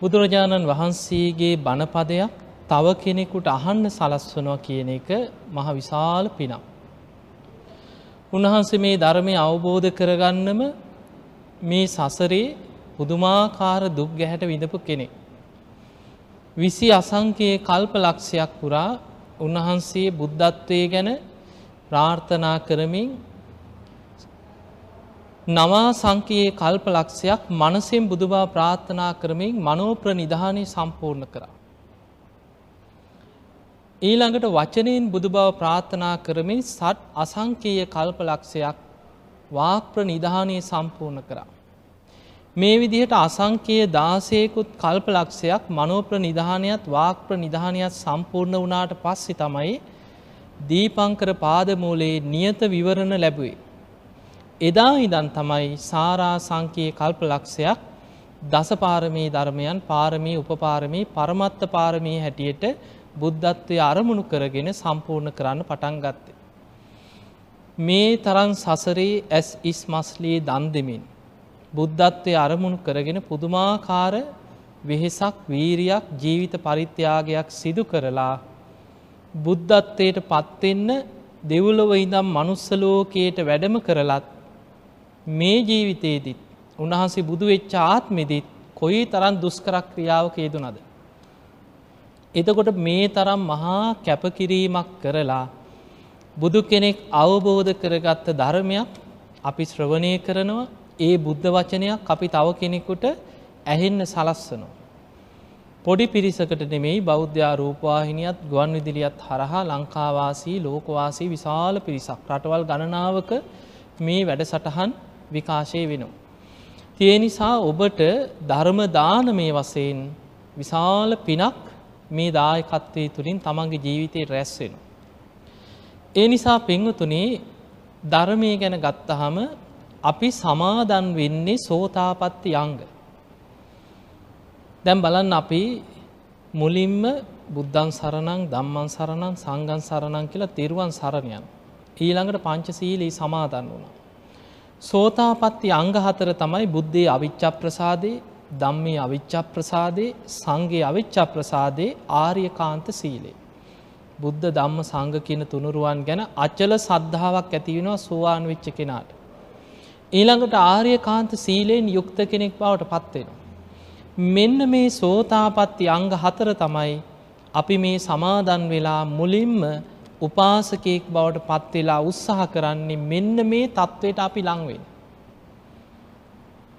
බුදුරජාණන් වහන්සේගේ බණපදයක් තව කෙනෙකුට අහන්න සලස්වනවා කියන එක මහ විශාල පිනම්. උන්වහන්සේ මේ ධර්මය අවබෝධ කරගන්නම මේ සසරේ පුදුමාකාර දුක් ගැහැට විඳපු කෙනෙක්. විසි අසංකයේ කල්ප ලක්ෂයක් පුරා උන්වහන්සේ බුද්ධත්වය ගැන ප්‍රාර්ථනා කරමින් නවා සංකයේ කල්ප ලක්ෂයක් මනසෙන් බුදුබා ප්‍රාර්ථනා කරමින් මනෝප්‍ර නිධානය සම්පූර්ණ කරා. ඊළඟට වචනයෙන් බුදු බව ප්‍රාර්ථනා කරමින් සට් අසංකීය කල්ප ලක්ෂයක් වාක්‍ර නිධානය සම්පූර්ණ කරා. මේ විදිහට අසංකයේ දාසයකුත් කල්ප ලක්ෂයක් මනෝප්‍ර නිධානයත් වාක්‍ර නිධානයක් සම්පූර්ණ වනාට පස්සෙ තමයි දීපංකර පාදමූලයේ නියත විවරණ ලැබුවේ. එදා ඉදන් තමයි සාරා සංකයේ කල්ප ලක්ෂයක් දසපාරමී ධර්මයන් පාරමී උපපාරමී පරමත්ත පාරමී හැටියට බුද්ධත්වය අරමුණු කරගෙන සම්පූර්ණ කරන්න පටන් ගත්තේ. මේ තරන් සසරේ ඇස් ඉස් මස්ලී දන් දෙමින්. බුද්ධත්වය අරමුණු කරගෙන පුදුමාකාර වෙහෙසක් වීරියක් ජීවිත පරිත්‍යාගයක් සිදු කරලා බුද්ධත්වයට පත්වෙන්න දෙව්ලොව ඉඳම් මනුස්සලෝකයට වැඩම කරලත් මේ ජීවිතයේදිත් උන්වහන්සේ බුදු වෙච්ච ආත්මෙදිත් කොයි තරන් දුස්කරක්‍රියාවක යෙදුනද. එතකොට මේ තරම් මහා කැපකිරීමක් කරලා බුදු කෙනෙක් අවබෝධ කරගත්ත ධර්මයක් අපි ශ්‍රවණය කරනවා ඒ බුද්ධ වචනයක් අපි තව කෙනෙකුට ඇහෙන්න සලස්සනවා. පොඩි පිරිසකට නෙමෙයි බෞද්ධා රූපවාහිනියත් ගුවන් විදිලියත් හරහා ලංකාවාසී ලෝකවාසී විශාල පිරිසක් රටවල් ගණනාවක මේ වැඩ සටහන් විකාශය වෙනවා. තිය නිසා ඔබට ධර්මදාන මේ වසයෙන් විශාල පිනක් මේ දායකත්වය තුළින් තමන්ගේ ජීවිතය රැස්වෙන. ඒ නිසා පෙංවතුනේ ධර්මය ගැන ගත්තහම අපි සමාදන් වෙන්නේ සෝතාපත්ති අංග. දැම් බලන්න අපි මුලින්ම බුද්ධන් සරණං දම්මන් සරණං සංගන් සරණං කියලා තෙරුවන් සරණයන්. ඊළඟට පංචසීලී සමාදන් වුණ. සෝතාපත්ති අංග හතර තමයි බුද්ධයේ අවිච්ච ප්‍රසාදේ ධම්මේ අවිච්ච ප්‍රසාදේ සංගේ අවිච්ච ප්‍රසාදේ ආර්ය කාන්ත සීලේ. බුද්ධ ධම්ම සංඝ කියන තුනුරුවන් ගැන අචල සද්ධාාවක් ඇතිවෙනවා සුවාන් වෙච්ච කෙනාට. ඊළඟට ආර්යකාන්ත සීලයෙන් යුක්ත කෙනෙක් බවට පත්වෙනවා. මෙන්න මේ සෝතාපත්ති අංග හතර තමයි අපි මේ සමාදන් වෙලා මුලින්ම උපාසකයෙක් බවට පත්වෙලා උත්සාහ කරන්නේ මෙන්න මේ තත්ත්වයට අපි ලංවෙන්.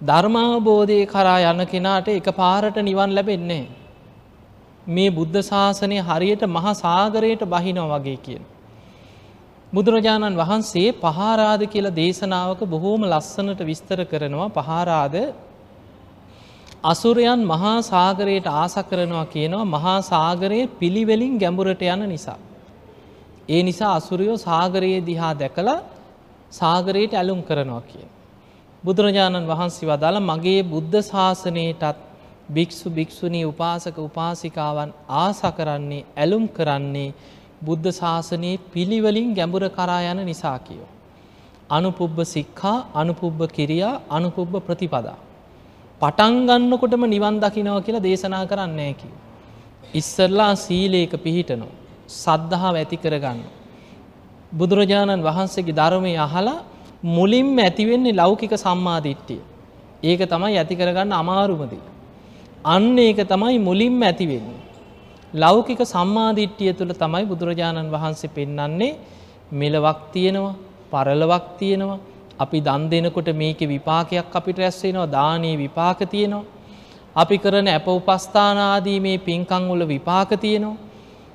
ධර්මාවබෝධය කරා යන කෙනාට එක පාරට නිවන් ලැබෙන්නේ. මේ බුද්ධ ශාසනය හරියට මහා සාගරයට බහිනව වගේ කියන. බුදුරජාණන් වහන්සේ පහාරාද කියල දේශනාවක බොහෝම ලස්සනට විස්තර කරනවා පහාරාද අසුරයන් මහා සාගරයට ආස කරනවා කියනවා මහා සාගරයේ පිළිවෙලින් ගැඹුරට යන නිසා. ඒ නිසා අසුරයෝ සාගරයේ දිහා දැකලා සාගරයට ඇලුම් කරනවා කියන. බුදුරජාණන් වහන්සේ වදාළ මගේ බුද්ධ ශාසනයටත් භික්‍ෂු භික්‍ෂුණී උපාසක උපාසිකාවන් ආස කරන්නේ ඇලුම් කරන්නේ බුද්ධ ශාසනයේ පිළිවලින් ගැඹුර කරා යන නිසා කියෝ. අනුපුබ්බ සික්කා අනුපුබ්බ කිරියා අනුපුබ්බ ප්‍රතිපදා. පටන්ගන්නකොටම නිවන් දකිනව කියලා දේශනා කරන්නේ කිව. ඉස්සරලා සීලේක පිහිටනෝ. සද්ධහාව ඇති කරගන්න. බුදුරජාණන් වහන්සේගේ ධර්මය අහලා මුලින්ම ඇතිවෙන්නේ ලෞකික සම්මාධිට්ටිය. ඒක තමයි ඇති කරගන්න අමාරුමදී. අන්න ඒක තමයි මුලින්ම ඇතිවෙන්නේ. ලෞකික සම්මාධිට්ටිය තුළ තමයි බුදුරජාණන් වහන්සේ පෙන්නන්නේ මෙලවක් තියෙනවා පරලවක් තියෙනවා අපි දන් දෙනකොට මේක විපාකයක් අපිට රැස්වෙනවා දානයේ විපාක තියෙනවා. අපි කරන ඇප උපස්ථානාදී මේ පින්කංවල විපාක තියෙනවා.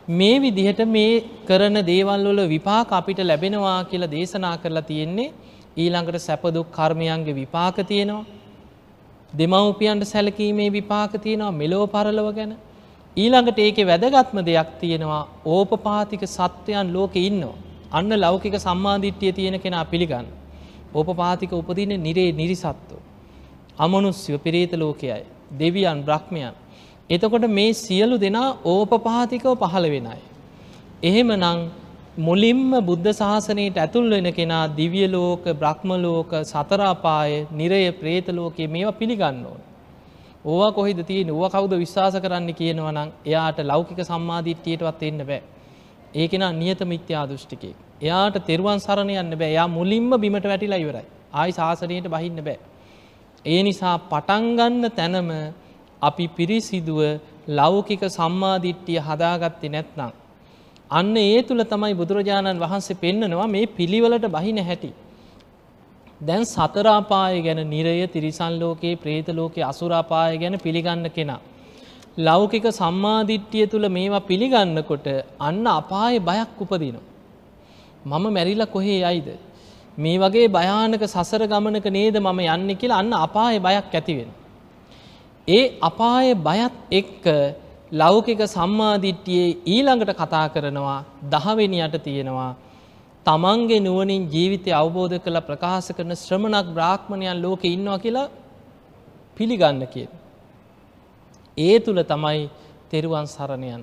මේ විදිහට මේ කරන දේවල්වල විපාක අපිට ලැබෙනවා කියලා දේශනා කරලා තියෙන්නේ ඊළඟට සැපදුක් කර්මයන්ගේ විපාක තියෙනවා. දෙමව්පියන්ට සැලකීමේ විපාක තියෙනවා මෙලෝ පරලව ගැන. ඊළඟට ඒකෙ වැදගත්ම දෙයක් තියෙනවා ඕපපාතික සත්වයන් ලෝක ඉන්නවා. අන්න ලෞකික සම්මාධිට්්‍යය තියෙන කෙනා පිළිගන්න. ඕපපාතික උපදින නිරේ නිරිසත්ව. අමනුස්්‍යව පිරේත ලෝකයයි. දෙවියන් බ්‍රහ්මයන්. එතකොට මේ සියලු දෙනා ඕපපාතිකව පහළ වෙනයි. එහෙම නං මුලින්ම බුද්ධ ශාසනයට ඇතුල් වෙන කෙනා දිවියලෝක බ්‍රහ්මලෝක සතරාපාය නිරය ප්‍රේතලෝකයේ මේවා පිළිගන්න ඕන. ඕවා කොහිද තියෙන ඕවා කවුද විශ්වාස කරන්න කියනවා නම් එයාට ලෞකික සම්මාදිට්ඨියටවත් එන්න බෑ. ඒක නා නියත මිත්‍යා දෘෂ්ටිකයෙක්. එයාට තෙරුවන් සරණ යන්න බෑ. එයා මුලින්ම බිමට වැටිලා ඉවරයි. ආයි සාසනයට බහින්න බෑ. ඒ නිසා පටන් ගන්න තැනම අපි පිරිසිදුව ලෞකික සම්මාදිට්ඨිය හදාගත්තේ නැත්නම් අන්න ඒ තුල තමයි බුදුරජාණන් වහන්සේ පෙන්නනවා මේ පිළිවෙලට බහින හැටි. දැන් සතර අපාය ගැන නිරය තිරිසන් ලෝකේ പ്രേත ලෝකේ අසුර අපාය ගැන පිළිගන්න කෙනා ලෞකික සම්මාදිට්ඨිය තුල මේවා පිළිගන්නකොට අන්න අපායේ බයක් උපදිනවා. මම මැරිලා කොහේ යයිද? මේ වගේ භයානක සසර ගමනක නේද මම යන්නේ කියලා අන්න අපායේ බයක් ඇති වෙනවා. ඒ අපායේ බයත් එක්ක ලෞකික සම්මාදිට්ඨියේ ඊළඟට කතා කරනවා දහවෙනියට තියෙනවා තමන්ගේ නුවණින් ජීවිතය අවබෝධ කරලා ප්‍රකාශ කරන ශ්‍රමණක් බ්‍රාහ්මණයන් ලෝකේ ඉන්නවා කියලා පිළිගන්න කියන. ඒ තුල තමයි තෙරුවන් සරණයන්.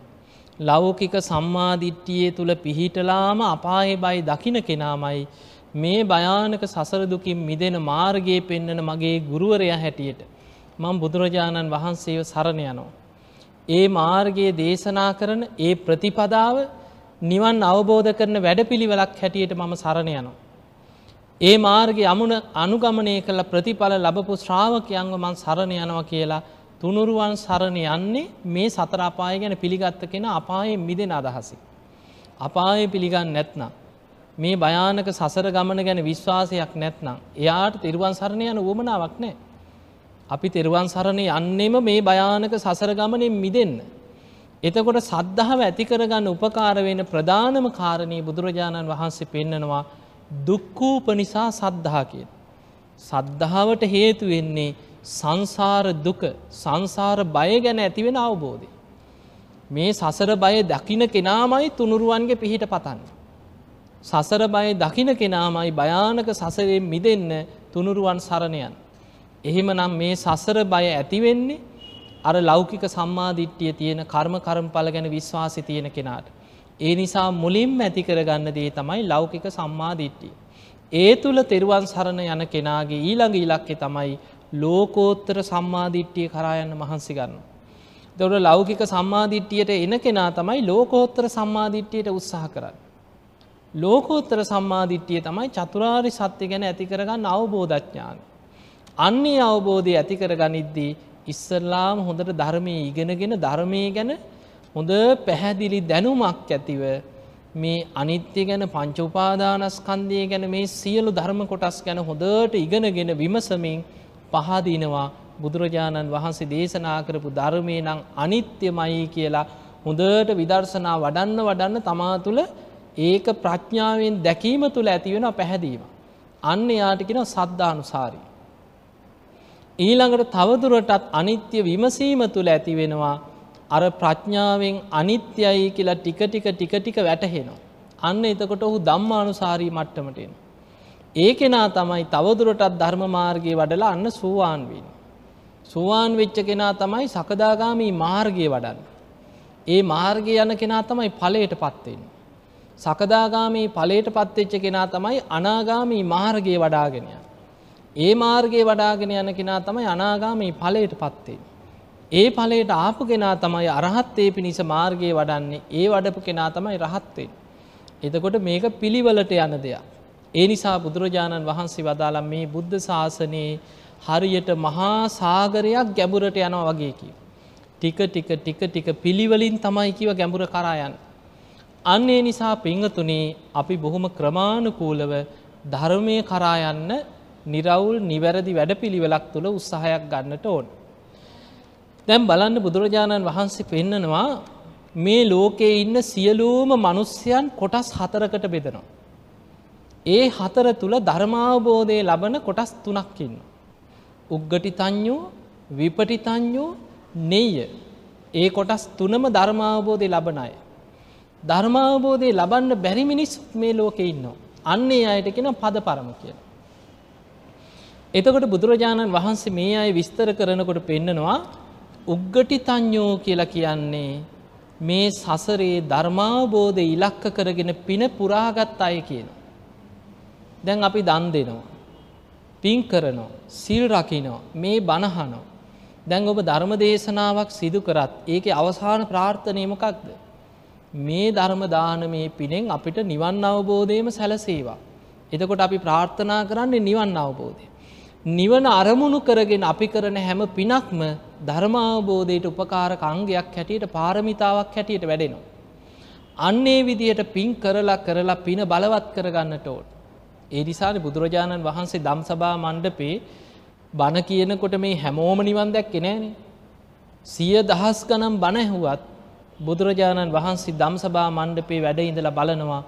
ලෞකික සම්මාදිට්ඨියේ තුල පිහිටලාම අපායේ බයි දකින්න කෙනාමයි මේ භයානක සසර දුකින් මිදෙන මාර්ගයේ පෙන්වන මගේ ගුරුවරයා හැටියට මම බුදුරජාණන් වහන්සේව සරණ යනවා. ඒ මාර්ගයේ දේශනා කරන ඒ ප්‍රතිපදාව නිවන් අවබෝධ කරන වැඩපිළිවෙලක් හැටියට මම සරණ යනවා. ඒ මාර්ගය අමුණ අනුගමනය කළ ප්‍රතිඵල ලබපු ශ්‍රාවකයන්ව මං සරණ යනවා කියලා තුනුරුවන් සරණ යන්නේ මේ සතර අපාය ගැන පිළිගත්ත කෙන අපායෙන් මිදෙන අදහසි. අපාය පිළිගන්න නැත්නම්. මේ භයානක සසර ගමන ගැන විශ්වාසයක් නැත්නම්. එයාට තිරුවන් සරණ යන වුවමනාවක් නෑ. අපි තෙරුවන් සරණ යන්නෙම මේ භයානක සසර ගමනෙන් මිදෙන්න. එතකොට සද්ධාව ඇති කරගන්න උපකාර වෙන ප්‍රධානම කාරණී බුදුරජාණන් වහන්සේ පෙන්නනවා දුක්ඛූප නිසා සද්ධා කියන. සද්ධාවට හේතු වෙන්නේ සංසාර දුක සංසාර බය ගැන ඇතිවෙන අවබෝධය. මේ සසර බය දකින කෙනාමයි තුනුරුවන්ගේ පිහිට පතන්න. සසර බය දකින කෙනාමයි භයානක සසරයෙන් මිදෙන්න තුනුරුවන් සරණයන්. එහෙමනම් මේ සසර බය ඇතිවෙන්නේ අර ලෞකික සම්මාධිට්්‍යය තියෙන කර්ම කරම්පල ගැන විශ්වාසි තියෙන කෙනාට. ඒ නිසා මුලින්ම ඇති කරගන්න දේ තමයි ලෞකික සම්මාධිට්්‍යිය. ඒ තුළ තෙරුවන් සරණ යන කෙනාගේ ඊළඟ ඉලක්කෙ තමයි ලෝකෝත්තර සම්මාධිට්්‍යිය කරායන්න මහන්සි ගන්න. දොට ලෞකික සම්මාධිට්්‍යයට එන කෙනා තමයි ලෝකෝත්තර සම්මාධිට්්‍යයට උත්සාහ කරන්න. ලෝකෝත්තර සම්මාධිට්්‍යය තමයි චතුරාරි සත්‍ය ගැන ඇති කරගන්න අවබෝධඥාන. අන්නේ අවබෝධය ඇති කර ගනිද්දී ඉස්සරලාම හොඳට ධර්මය ඉගෙනගෙන ධර්මය ගැන හොඳ පැහැදිලි දැනුමක් ඇතිව මේ අනිත්‍ය ගැන පංච උපාදානස්කන්ධය ගැන මේ සියලු ධර්ම කොටස් ගැන හොඳට ඉගෙනගෙන විමසමින් පහදිනවා බුදුරජාණන් වහන්සේ දේශනා කරපු ධර්මය නම් අනිත්‍යමයි කියලා හොඳට විදර්ශනා වඩන්න වඩන්න තමා තුළ ඒක ප්‍රඥාවෙන් දැකීම තුළ ඇතිවෙන පැහැදීම. අන්න යාටිකෙන සද්ධානුසාරී. ඊළඟට තවදුරටත් අනිත්‍ය විමසීම තුළ ඇති වෙනවා අර ප්‍රඥාවෙන් අනිත්‍යයි කියලා ටික ටික ටික ටික වැටහෙනවා. අන්න එතකොට ඔහු ධම්මානුසාරී මට්ටමටෙන. ඒ කෙනා තමයි තවදුරටත් ධර්ම මාර්ගය වඩලා අන්න සූවාන් වෙන්නේ. සුවාන් වෙච්ච කෙනා තමයි සකදාගාමී මාර්ගය වඩන්න. ඒ මාර්ගය යන කෙනා තමයි ඵලයට පත්වෙන්නේ. සකදාගාමී ඵලයට පත්වෙච්ච කෙනා තමයි අනාගාමී මාර්ගය වඩාගෙන යන්නේ. ඒ මාර්ගයේ වඩාගෙන යන කෙනා තමයි අනාගාමී ඵලයට පත්වේ. ඒ ඵලයට ආපු කෙනා තමයි අරහත්ත්වේ පිණිස මාර්ගයේ වඩන්නේ. ඒ වඩපු කෙනා තමයි රහත් වෙන්නේ. එතකොට මේක පිළිවෙලට යන දෙයක්. ඒ නිසා බුදුරජාණන් වහන්සේ වදාළා මේ බුද්ධ ශාසනයේ හරියට මහා සාගරයක් ගැඹුරට යනවා වගේ කිව්වා. ටික ටික ටික ටික පිළිවෙලින් තමයි කිව ගැඹුර කරා යන්නේ. අන්න ඒ නිසා පිංගතුනේ අපි බොහොම ක්‍රමානුකූලව ධර්මයේ කරා යන්න නිරවුල් නිවැරදි වැඩපිළිවෙලක් තුළ උත්සාහයක් ගන්නට ඕන. දැම් බලන්න බුදුරජාණන් වහන්සේ පෙන්නනවා මේ ලෝකයේ ඉන්න සියලූම මනුස්්‍යයන් කොටස් හතරකට බෙදනවා. ඒ හතර තුළ ධර්මාවබෝධය ලබන කොටස් තුනක්කින්න. උග්ගටි තඥෝ විපටි තඥෝ නෙය ඒ කොටස් තුනම ධර්මාවබෝධය ලබන අය. ධර්මාවබෝධය ලබන්න බැරි මිනිස් මේ ලෝකෙ ඉන්නවා. අන්නේ අයට කෙන පද පරම කියලා. එතකොට බුදුරජාණන් වහන්සේ මේ අය විස්තර කරනකොට පෙන්නනවා උග්ගටි තඥෝ කියලා කියන්නේ මේ සසරේ ධර්මාවබෝධ ඉලක්ක කරගෙන පින පුරාගත් අය කියන. දැන් අපි දන් දෙනවා. පින් කරනවා සිල් රකිනවා මේ බණහනෝ. දැන් ඔබ ධර්ම දේශනාවක් සිදු කරත් ඒකේ අවසාන ප්‍රාර්ථනය මොකක්ද? මේ ධර්ම දානමේ පිනෙන් අපිට නිවන් අවබෝධයම සැලසේවා. එතකොට අපි ප්‍රාර්ථනා කරන්නේ නිවන් අවබෝධය. නිවන අරමුණු කරගෙන අපි කරන හැම පිනක්ම ධර්මාවබෝධයට උපකාරක අංගයක් හැටියට පාරමිතාවක් හැටියට වැඩෙනවා. අන්නේ විදිහට පින් කරලා කරලා පින බලවත් කරගන්නට ඕන. ඒ නිසානේ බුදුරජාණන් වහන්සේ ධම්සභා මණ්ඩපේ බණ කියනකොට මේ හැමෝම නිවන් දැක්කේ නෑනේ. සිය දහස් ගණන් බණ ඇහුවත් බුදුරජාණන් වහන්සේ ධම්සභා මණ්ඩපේ වැඩ ඉඳලා බලනවා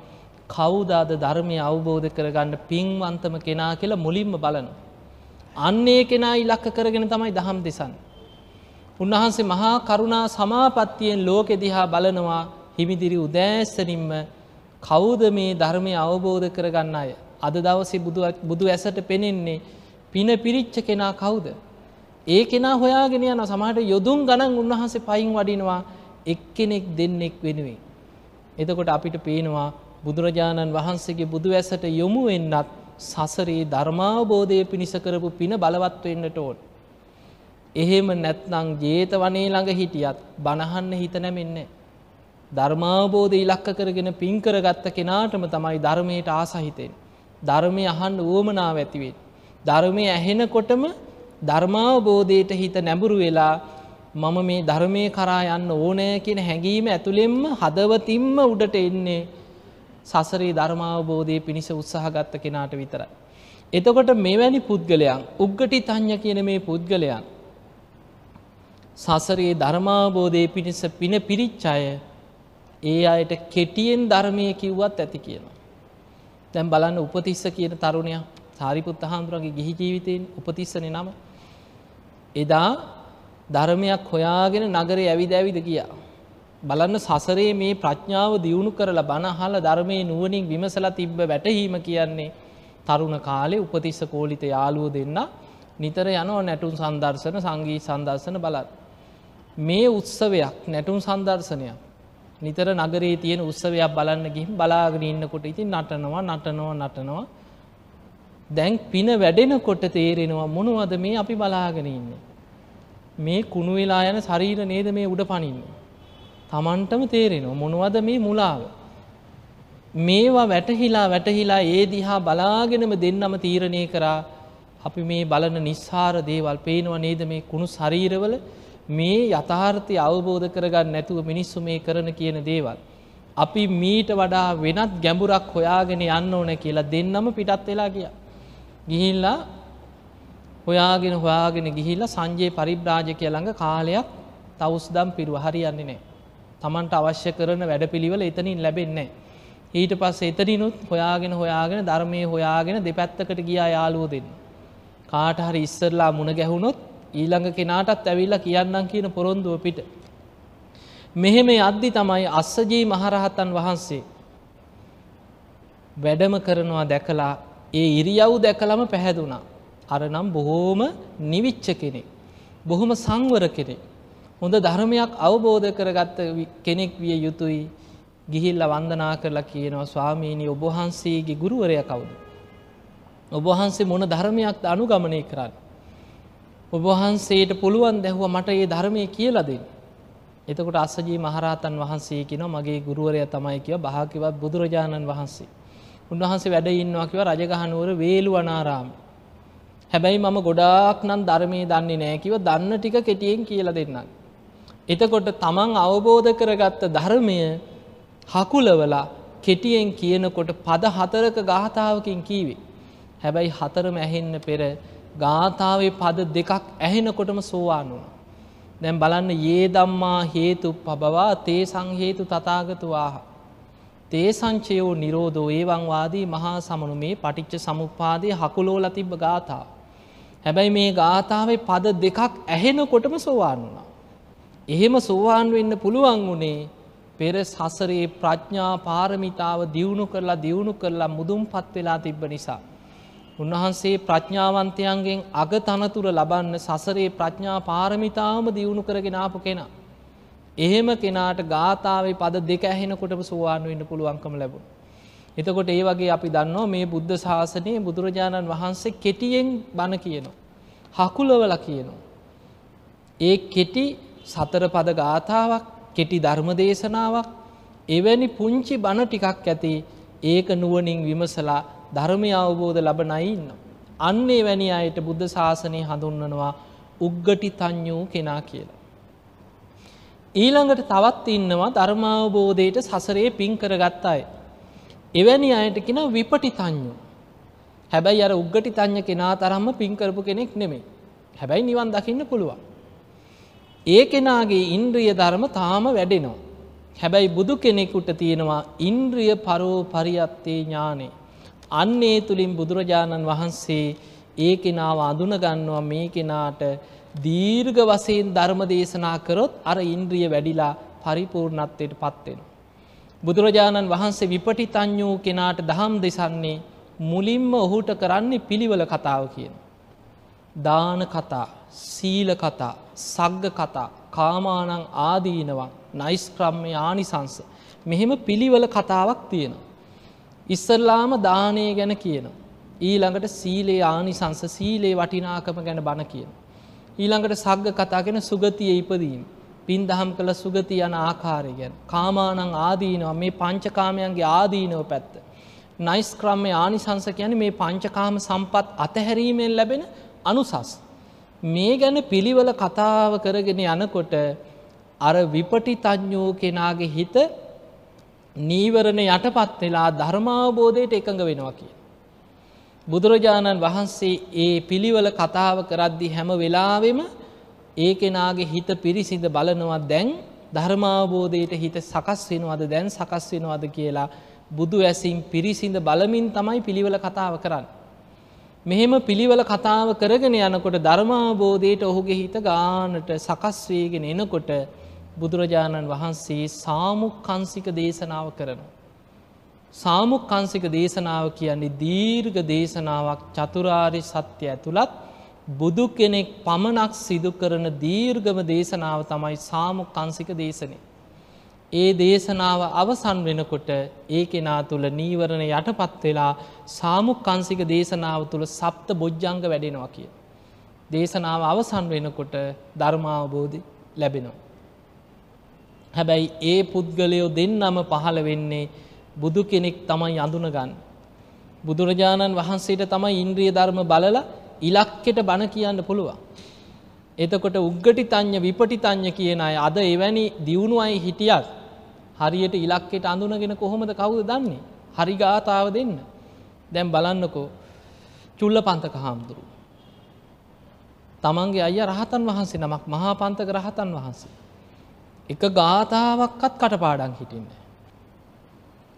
කවුදාද ධර්මය අවබෝධ කරගන්න පින්වන්තම කෙනා කියලා මුලින්ම බලනවා. අන්නේ කෙනා ඉලක්ක කරගෙන තමයි දහම් දෙසන්. උන්වහන්සේ මහා කරුණා සමාපත්තියෙන් ලෝකෙ දිහා බලනවා හිමිදිරි උදෑස්සනින්ම කවුද මේ ධර්මය අවබෝධ කරගන්න අය. අද දවසේ බුදු ඇසට පෙනෙන්නේ පින පිරිච්ච කෙනා කවුද. ඒ කෙනා හොයාගෙන යන සමහට යොදුන් ගණන් උන්වහන්සේ පයින් වඩිනවා එක්කෙනෙක් දෙන්නෙක් වෙනුවෙන්. එතකොට අපිට පේනවා බුදුරජාණන් වහන්සේගේ බුදු ඇසට යොමු වෙන්නත් සසරේ ධර්මාවබෝධය පිණිස කරපු පින බලවත් වෙන්නට ඕන. එහෙම නැත්නම් ජේත වනේ ළඟ හිටියත් බණහන්න හිත නැමෙන්නේ. ධර්මාවබෝධ ඉලක්ක කරගෙන පින් කරගත්ත කෙනාටම තමයි ධර්මයට ආසහිතෙන්. ධර්මය අහන්න වුවමනාව ඇතිවෙන්. ධර්මය ඇහෙනකොටම ධර්මාවබෝධයට හිත නැඹුරු වෙලා මම මේ ධර්මය කරා යන්න ඕනෑ කියන හැඟීම ඇතුළෙෙම්ම හදවතින්ම උඩට එන්නේ සසරේ ධර්මාවබෝධය පිණිස උත්සාහගත්ත කෙනාට විතරයි. එතකොට මෙවැනි පුද්ගලයන් උග්ගටි තඥ කියන මේ පුද්ගලයන් සසරේ ධර්මාවබෝධය පිණිස පින පිරිච්චාය ඒ අයට කෙටියෙන් ධර්මය කිව්වත් ඇති කියනවා. දැන් බලන්න උපතිස්ස කියන තරුණයා සාරිපුත්ත හාමුදුරන්ගේ ගිහි ජීවිතයෙන් උපතිස්සනේ නම. එදා ධර්මයක් හොයාගෙන නගරේ ඇවිද ඇවිද ගියා. බලන්න සසරේ මේ ප්‍රඥාව දියුණු කරලා බණහල ධර්මයේ නුවණින් විමසලා තිබ්බ වැටහීම කියන්නේ තරුණ කාලේ උපතිස්ස කෝලිත යාළුවෝ දෙන්න නිතර යනවා නැටුම් සංදර්ශන සංගීත සංදර්ශන බලන්න. මේ උත්සවයක් නැටුම් සංදර්ශනයක් නිතර නගරේ තියෙන උත්සවයක් බලන්න ගිහින් බලාගෙන ඉන්නකොට ඉතින් නටනවා නටනවා නටනවා. දැන් පින වැඩෙනකොට තේරෙනවා මොනවද මේ අපි බලාගෙන ඉන්නේ? මේ කුණු වෙලා යන ශරීර නේද මේ උඩ පනින්නේ? තමන්ටම තේරෙනවා මොනවද මේ මුලාව. මේවා වැටහිලා වැටහිලා ඒ දිහා බලාගෙනම දෙන්නම තීරණය කරා අපි මේ බලන නිස්සාර දේවල් පේනව නේද මේ කුණු ශරීරවල මේ යථාර්ථය අවබෝධ කරගන්න නැතුව මිනිස්සු මේ කරන කියන දේවල්. අපි මීට වඩා වෙනත් ගැඹුරක් හොයාගෙන යන්න ඕන කියලා දෙන්නම පිටත් වෙලා ගිය. ගිහිල්ලා හොයාගෙන හොයාගෙන ගිහිල්ලා සංජයේ පරිබ්‍රාජකය ළඟ කාලයක් තවුස්දම් පිරුව හරියන්නේ නෑ. තමන්ට අවශ්‍ය කරන වැඩපිළිවෙල එතනින් ලැබෙන්නේ. ඊට පස්ස එතනිනුත් හොයාගෙන හොයාගෙන ධර්මය හොයාගෙන දෙපැත්තකට ගියා යාලුව දෙන්න. කාට හරි ඉස්සරලා මුණ ගැහුණොත් ඊළඟ කෙනාටත් ඇවිල්ලා කියන්නම් කියන පොරොන්දුව පිට. මෙහෙම අද්දි තමයි අස්සජී මහරහතන් වහන්සේ වැඩම කරනවා දැකලා ඒ ඉරියව් දැකලම පැහැදුනා. අර නම් බොහෝම නිවිච්ච කෙනෙක්. බොහොම සංවර කෙනෙක්. හොඳ ධර්මයක් අවබෝධ කරගත්ත කෙනෙක් විය යුතුයි ගිහිල්ල වන්දනා කරලා කියනවා ස්වාමීණී ඔබහන්සේගේ ගුරුවරය කවුද. ඔබහන්සේ මොන ධර්මයක් අනුගමනය කරන්න. ඔබහන්සේට පුළුවන් දැහුව මට ඒ ධර්මය කියලදෙන්. එතකොට අස්සජී මහරහතන් වහන්සේ කින මගේ ගුරුවරය තමයි කිව භාකිවත් බුදුරජාණන් වහන්සේ. උන්වහන්සේ වැඩ ඉන්නවා කිව රජගහනුවර වේලු වනාරාම. හැබැයි මම ගොඩාක් නම් ධර්මය දන්නේ නෑකිව දන්න ටික කෙටියෙන් කියල දෙන්නක්. එතකොට තමන් අවබෝධ කරගත්ත ධර්මය හකුලවලා කෙටියෙන් කියනකොට පද හතරක ගාථාවකින් කීවේ. හැබැයි හතරම ඇහෙන්න පෙර ගාථාවේ පද දෙකක් ඇහෙනකොටම සෝවාන් වුණ. දැන් බලන්න ඒ දම්මා හේතු පබවා තේ සංහේතු තතාගතුවාහ. තේ සංචයෝ නිරෝධෝ ඒවංවාදී මහා සමනු මේ පටිච්ච සමුපාදය හකුලෝල තිබ්බ ගාථාව. හැබැයි මේ ගාථාවේ පද දෙකක් ඇහෙනකොටම සෝවාන් වුණා. එහෙම සෝවාන් වෙන්න පුළුවන් වුණේ පෙර සසරේ ප්‍රඥා පාරමිතාව දියුණු කරලා දියුණු කරලා මුදුම් පත් වෙලා තිබ්බ නිසා. උන්වහන්සේ ප්‍රඥාවන්තයන්ගෙන් අග තනතුර ලබන්න සසරේ ප්‍රඥා පාරමිතාවම දියුණු කරගෙන ආපු කෙනා. එහෙම කෙනාට ගාථාවේ පද දෙක ඇහෙනකොටම සෝවාන් වෙන්න පුළුවන්කම ලැබුණ. එතකොට ඒ වගේ අපි දන්නවා මේ බුද්ධ ශාසනයේ බුදුරජාණන් වහන්සේ කෙටියෙන් බණ කියනවා. හකුලවල කියනවා. ඒ කෙටි සතර පද ගාථාවක් කෙටි ධර්ම දේශනාවක් එවැනි පුංචි බණ ටිකක් ඇති ඒක නුවනින් විමසලා ධර්මය අවබෝධ ලබ නයින්න. අන්නේ වැනි අයට බුද්ධ ශාසනය හඳුන්වනවා උග්ගටි තඥූ කෙනා කියලා. ඊළඟට තවත් ඉන්නවා ධර්මාවබෝධයට සසරේ පින් කරගත්ත අය. එවැනි අයට කෙන විපටි තඥු. හැබැයි අර උග්ගටි තඥ කෙනා තරම්ම පින්කරපු කෙනෙක් නෙමෙයි. හැබැයි නිවන් දකින්න පුළුවන්. ඒ කෙනාගේ ඉන්ද්‍රිය ධර්ම තාම වැඩෙනවා. හැබැයි බුදු කෙනෙකුට තියෙනවා ඉන්ද්‍රිය පරෝ පරියත්තේ ඥානේ. අන්නේ තුළින් බුදුරජාණන් වහන්සේ ඒ කෙනාව අඳුනගන්නවා මේ කෙනාට දීර්ඝ වසයෙන් ධර්ම දේශනා කරොත් අර ඉන්ද්‍රිය වැඩිලා පරිපූර්ණත්වයට පත්වෙන. බුදුරජාණන් වහන්සේ විපටිතඥූ කෙනාට දහම් දෙසන්නේ මුලින්ම ඔහුට කරන්නේ පිළිවල කතාව කියන. දාන කතා, සීල කතා, සග්ග කතා, කාමානං ආදීනවා, නයිස්ක්‍රම්මය ආනිසංස. මෙහෙම පිළිවල කතාවක් තියෙනවා. ඉස්සල්ලාම දානය ගැන කියන. ඊළඟට සීලේ ආනිසංස සීලේ වටිනාකම ගැන බණ කියන. ඊළඟට සග්ග කතාගෙන සුගතිය ඉපදීම. පින් දහම් කළ සුගති යන ආකාරය ගැන. කාමානං ආදීනවා මේ පංචකාමයන්ගේ ආදීනව පැත්ත. නයිස් ක්‍රම්මය ආනිසංස කියන මේ පංචකාම සම්පත් අතහැරීමෙන් ලැබෙන අනුසස්. මේ ගැන පිළිවල කතාව කරගෙන යනකොට අර විපටි තඥෝ කෙනාගේ හිත නීවරණ යටපත් වෙලා ධර්මාවබෝධයට එකඟ වෙනවා කිය. බුදුරජාණන් වහන්සේ ඒ පිළිවල කතාව කරද්දි හැම වෙලාවෙම ඒ කෙනාගේ හිත පිරිසිඳ බලනවා දැන් ධර්මාවබෝධයට හිත සකස් වෙනවද දැන් සකස් වෙනවද කියලා බුදු ඇසින් පිරිසිඳ බලමින් තමයි පිළිවල කතාව කරන්න. මෙහෙම පිළිවල කතාව කරගෙන යනකොට ධර්මාබෝධයට ඔහුගේ හිත ගානට සකස්වේගෙන එනකොට බුදුරජාණන් වහන්සේ සාමුක්කන්සික දේශනාව කරනවා. සාමුක්කන්සික දේශනාව කියන්නේ දීර්ඝ දේශනාවක් චතුරාරි සත්‍ය ඇතුළත් බුදු කෙනෙක් පමණක් සිදු කරන දීර්ගම දේශනාව තමයි සාමුක්කන්සික දේශනය. ඒ දේශනාව අවසන් වෙනකොට ඒ කෙනා තුළ නීවරණ යටපත් වෙලා සාමුක්කන්සික දේශනාව තුළ සප්ත බොජ්ජංග වැඩෙනවා කිය. දේශනාව අවසන් වෙනකොට ධර්මාවබෝධි ලැබෙනවා. හැබැයි ඒ පුද්ගලයෝ දෙන්නම පහළ වෙන්නේ බුදු කෙනෙක් තමයි අඳුනගන්න. බුදුරජාණන් වහන්සේට තමයි ඉන්ද්‍රිය ධර්ම බලලා ඉලක්කෙට බණ කියන්න පුළුවන්. එතකොට උග්ගටි තඥ විපටි තඥ කියන අය අද එවැනි දියුණු අයි හිටියත් හරියට ඉලක්කෙට අඳුනගෙන කොහොමද කවුද දන්නේ. හරි ගාථාව දෙන්න. දැම් බලන්නකෝ චුල්ල පන්තක හාමුදුරු. තමන්ගේ අය රහතන් වහන්සේ නමක් මහා පන්තක රහතන් වහන්සේ. එක ගාථාවක්කත් කටපාඩන් හිටින්න.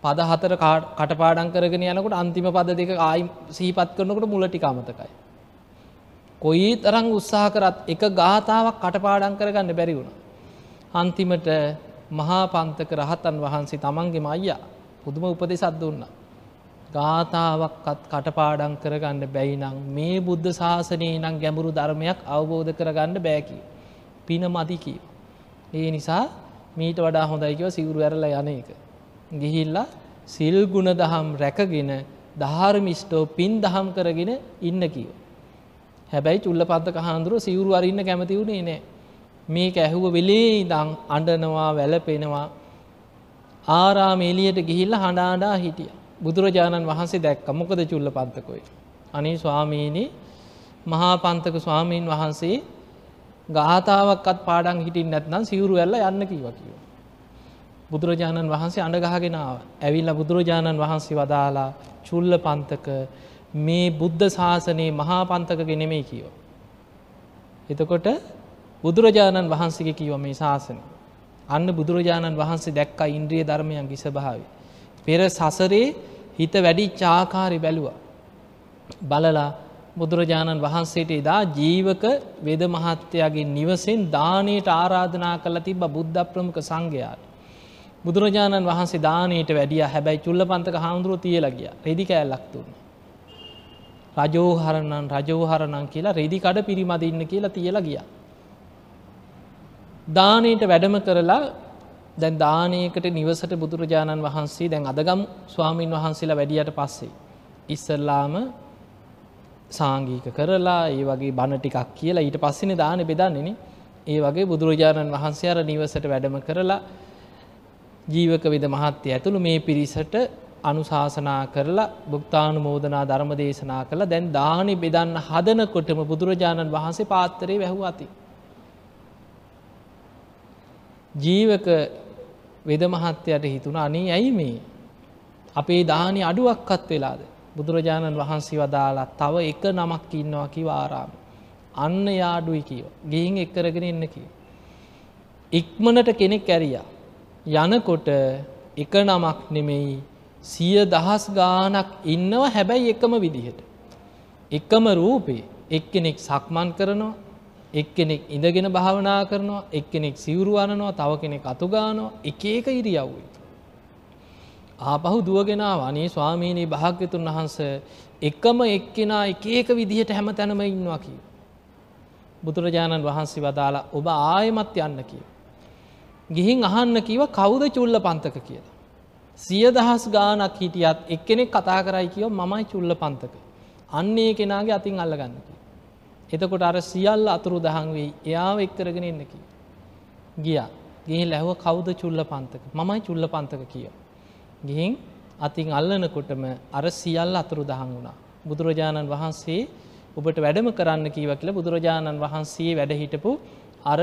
පද හතර කටපාඩන් කරගෙන යනකට අන්තිම පද දෙක ආයි සහිපත් කරනකට මුලටික අමතකයි. කොයි තරං උත්සාහ කරත් එක ගාථාවක් කටපාඩන් කරගන්න බැරි වුණ. අන්තිමට මහා පන්තක රහතන් වහන්සේ තමන්ගේ මයියා පුදුම උපදෙසත් දුන්න. ගාථාවක්කත් කටපාඩන් කරගන්න බැයිනං මේ බුද්ධ ශාසනයේ නම් ගැඹුරු ධර්මයක් අවබෝධ කරගන්න බෑකි. පින මදිකී. ඒ නිසා මීට වඩා හොඳයිකව සිවුරු ඇරල යන එක. ගිහිල්ලා සිල් ගුණ දහම් රැකගෙන ධාර්මිෂ්ටෝ පින් දහම් කරගෙන ඉන්න කියෝ. හැබැයි චුල්ල පත්තක හාන්දුරුව සිවුරු අරන්න කැමති වුණේ නෑ. මේක ඇහුව වෙලේ ඉදං අඩනවා වැලපෙනවා ආරාම එලියට ගිහිල්ල හඬාඩා හිටිය. බුදුරජාණන් වහන්සේ දැක්ක මොකද චුල්ල පත්තකොයි. අනේ ස්වාමීනී මහා පන්තක ස්වාමීන් වහන්සේ ගාථාවක්කත් පාඩන් හිටින් නැත්නම් සිවුරු ඇල්ල යන්න කීව කිව. බුදුරජාණන් වහන්සේ අඩගහගෙනාව ඇවිල්ල බුදුරජාණන් වහන්සේ වදාලා චුල්ල පන්තක මේ බුද්ධ ශාසනයේ මහා පන්තක ගෙනෙමේ කියව. එතකොට බුදුරජාණන් වහන්සේගේ කිව මේ ශාසන. අන්න බුදුරජාණන් වහන්සේ දැක්ක ඉන්ද්‍රිය ධර්මයන් ගිස භාවි. පෙර සසරේ හිත වැඩි චාකාරි බැලුවා. බලලා බුදුරජාණන් වහන්සේට එදා ජීවක වෙද මහත්තයාගේ නිවසෙන් දානයට ආරාධනා කළ තිබ බුද්ධ ප්‍රමුඛ සංඝයාට. බුදුරජාණන් වහන්සේ දානයට වැඩිය හැබැයි චුල්ල පන්තක හාමුදුරුව තියලගිය රෙදි කෑල්ලක් තුන්න. රජෝහරණන් රජෝහරණන් කියලා රෙදිකඩ පිරිමදින්න කියලා තියලා ගිය. දානයට වැඩම කරලා දැන් දානයකට නිවසට බුදුරජාණන් වහන්සේ දැන් අදගම් ස්වාමීන් වහන්සේලා වැඩියට පස්සේ. ඉස්සල්ලාම සාංගීක කරලා ඒ වගේ බණ ටිකක් කියලා ඊට පස්සෙන දාන බෙදන්නෙන ඒ වගේ බුදුරජාණන් වහන්සේ අර නිවසට වැඩම කරලා ජීවක විද මහත්ය ඇතුළු මේ පිරිසට අනුශාසනා කරලා බුක්තානුමෝදනා ධර්ම දේශනා කළ දැන් දානි බෙදන්න හදනකොටම බුදුරජාණන් වහන්සේ පාත්තරේ වැැහු අති. ජීවක වෙද මහත්තයට හිතුන අනේ ඇයි මේ අපේ දානි අඩුවක්කත් වෙලාද බුදුරජාණන් වහන්සේ වදාලා තව එක නමක් ඉන්නවා කිව ආරාම. අන්න යාඩුයි කියව. ගිහින් එක්කරගෙන එන්න කිය. ඉක්මනට කෙනෙක් ඇරියා. යනකොට එක නමක් නෙමෙයි සිය දහස් ගානක් ඉන්නව හැබැයි එකම විදිහට. එකම රූපේ එක්කෙනෙක් සක්මන් කරනවා එක්කෙනෙක් ඉඳගෙන භාවනා කරනවා එක්කෙනෙක් සිවුරු අනනවා තව කෙනෙක් අතුගානවා එක එක ඉරියව්වේ. ආපහු දුවගෙනාව අනේ ස්වාමීනී භාග්‍යතුන් වහන්ස එකම එක්කෙනා එක ඒක විදිහට හැම තැනම ඉන්නවා කිය. බුදුරජාණන් වහන්සේ වදාලා ඔබ ආයමත් යන්න කිය. ගිහින් අහන්න කිව කවුද චුල්ල පන්තක කියලා. සිය දහස් ගානක් හිටියත් එක්කෙනෙක් කතා කරයි කියව මමයි චුල්ල පන්තක. අන්නේ කෙනාගේ අතින් අල්ලගන්න කිය. එතකොට අර සියල්ල අතුරු දහන් වෙයි එයාව එක්කරගෙන එන්නකි. ගිය ගේ ලැහව කවුද චුල්ල පන්තක මමයි චුල්ල පන්තක කියෝ. ගිහින් අතින් අල්ලනකොටම අර සියල්ල අතුරු දහන් වුණා. බුදුරජාණන් වහන්සේ ඔබට වැඩම කරන්න කීව කියල බුදුරජාණන් වහන්සේ වැඩ හිටපු අර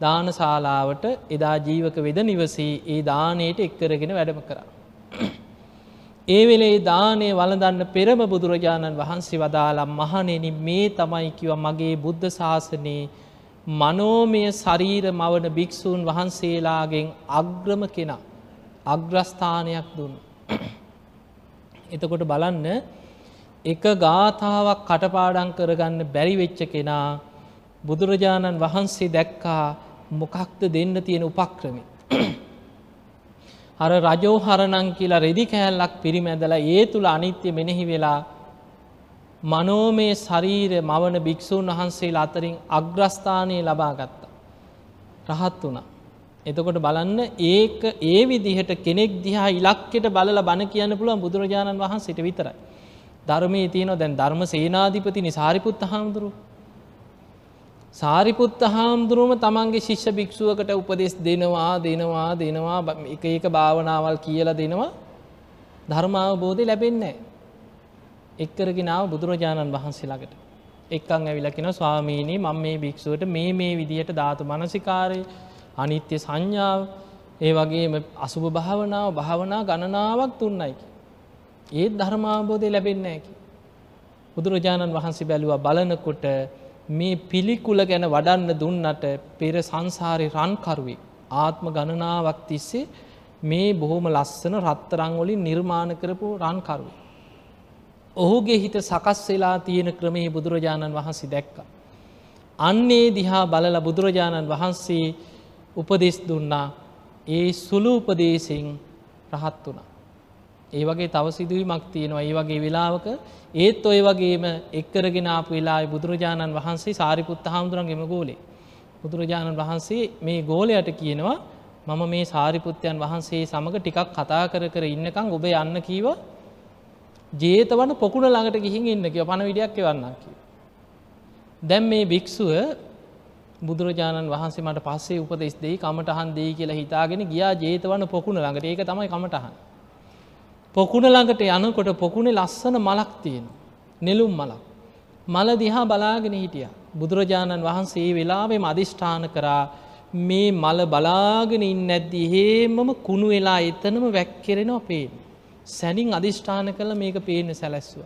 දානශාලාවට එදා ජීවක වෙද නිවසේ ඒ දානයට එක්කරගෙන වැඩම කරා. ඒ වෙලේ දානය වලදන්න පෙරම බුදුරජාණන් වහන්සේ වදාලා මහනෙන මේ තමයි කිව මගේ බුද්ධ ශාසනයේ මනෝමය ශරීර මවන භික්‍ෂූන් වහන්සේලාගෙන් අග්‍රම කෙනා අග්‍රස්ථානයක් දුන්න. එතකොට බලන්න එක ගාථාවක් කටපාඩන් කරගන්න බැරිවෙච්ච කෙනා බුදුරජාණන් වහන්සේ දැක්කා මොකක්ද දෙන්න තියෙන උපක්‍රමි. අර රජෝහරණං කියලා රෙදි කෑල්ලක් පිරිමැදලා ඒ තුළ අනිත්‍ය මෙනෙහි වෙලා මනෝමය ශරීර මවන භික්‍ෂූන් වහන්සේලා අතරින් අග්‍රස්ථානය ලබා ගත්තා. රහත් වුණා. එතකොට බලන්න ඒක ඒ විදිහට කෙනෙක් දිහා ඉලක්කෙට බලල බණ කියන්න පුළුවන් බුදුරජාණන් වහන්සේට විතරයි. ධර්මය තියනවා දැන් ධර්ම සේනාධිපතිනි සාරිපුත්ත හාමුදුරුව සාරිපුත්ත හාමුදුරුවම තමන්ගේ ශිෂ්‍ය භික්ෂුවකට උපදෙස් දෙනවා දෙනවා දෙනවා එක ඒක භාවනාවල් කියලා දෙනවා ධර්මාවබෝධය ලැබෙන්නේ. එක්කරගෙනාව බුදුරජාණන් වහන්සේ ළඟට. එක්කං ඇවිලකින ස්වාමීනී මං මේ භික්ෂුවට මේ මේ විදිහට ධාතු මනසිකාරය අනිත්‍ය සංඥාව ඒ වගේම අසුභ භාවනාව භාවනා ගණනාවක් තුන්නයිකි. ඒත් ධර්මාබෝධය ලැබෙන්න ඇකි. බුදුරජාණන් වහන්සේ බැලුව බලනකොට මේ පිළිකුල ගැන වඩන්න දුන්නට පෙර සංසාරය රන්කරුවේ ආත්ම ගණනාවක් තිස්සේ මේ බොහොම ලස්සන රත්තරංවලින් නිර්මාණ කරපු රන්කරුව. ඔහුගේ හිත සකස් වෙලා තියෙන ක්‍රමේ බුදුරජාණන් වහන්සේ දැක්ක. අන්නේ දිහා බලල බුදුරජාණන් වහන්සේ උපදෙස් දුන්නා ඒ සුළු උපදේශයෙන් රහත් වුණා. ඒ වගේ තව සිදුවීමක් තියෙනවා ඒ වගේ වෙලාවක ඒත් ඔය වගේම එක්කරගෙන ආපු වෙලායි බුදුරජාණන් වහන්සේ සාරිපුත්ත හාමුදුරන්ගෙම ගෝලේ. බුදුරජාණන් වහන්සේ මේ ගෝලයට කියනවා මම මේ සාරිපුත්තයන් වහන්සේ සමඟ ටිකක් කතා කර කර ඉන්නකං ඔබ යන්න කීව ජේතවන පොකුණ ළඟට ගිහින් ඉන්න කිය පණ විඩියක් එවන්නම් කිය. දැම් මේ භික්‍ෂුව බුදුරජාණන් වහන්සේ මට පස්සේ උපදෙස් දෙයි කමටහන් දෙයි කියලා හිතාගෙන ගියා ජේතවන පොකුණ ළඟට ඒක තමයි කමටහන්. පොකුණ ළඟට යනකොට පොකුණේ ලස්සන මලක් තියෙන. නෙලුම් මලක්. මල දිහා බලාගෙන හිටිය. බුදුරජාණන් වහන්සේ වෙලාවේ මධිෂ්ඨාන කරා මේ මල බලාගෙන ඉන්න ඇද්දි හේමම කුණු වෙලා එතනම වැක්කෙරෙනවා පේන. සැනින් අධිෂ්ඨාන කළ මේක පේන සැලැස්ව.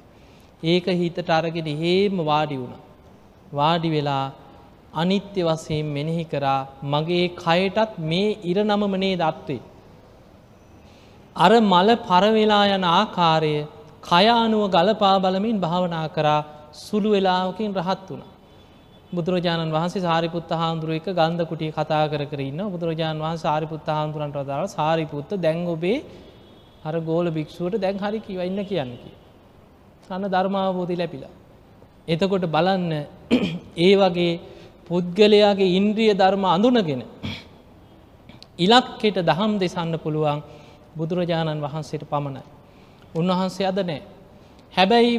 ඒක හිතට අරගෙන හේම වාඩි වුණ. වාඩි වෙලා අනිත්‍ය වසයෙන් මෙනෙහි කරා මගේ කයටත් මේ ඉරනමමනේ දත්වේ. අර මල පරවෙලා යන ආකාරය කයානුව ගලපා බලමින් භාවනා කරා සුළු වෙලාවකින් රහත් වුණ. බුදුරජාණන් වහන්සේ සාරිපුත්ත හාමුදුරුව එක ගන්ධ කුටිය කතා කර කරන්න බුදුරජාණන් වහන් සාරිපුත්ත හාමුදුරන්ට දාව සාරිපුත්ත දැන් ඔබේ අර ගෝල භික්ෂුවට දැන් හරි කිවන්න කියන්නකි. අන්න ධර්මාවබෝධි ලැපිලා. එතකොට බලන්න ඒ වගේ පුද්ගලයාගේ ඉන්ද්‍රිය ධර්ම අඳුනගෙන ඉලක්කෙට දහම් දෙසන්න පුළුවන් බුදුරජාණන් වහන්සේට පමණයි. උන්වහන්සේ අද නෑ. හැබැයි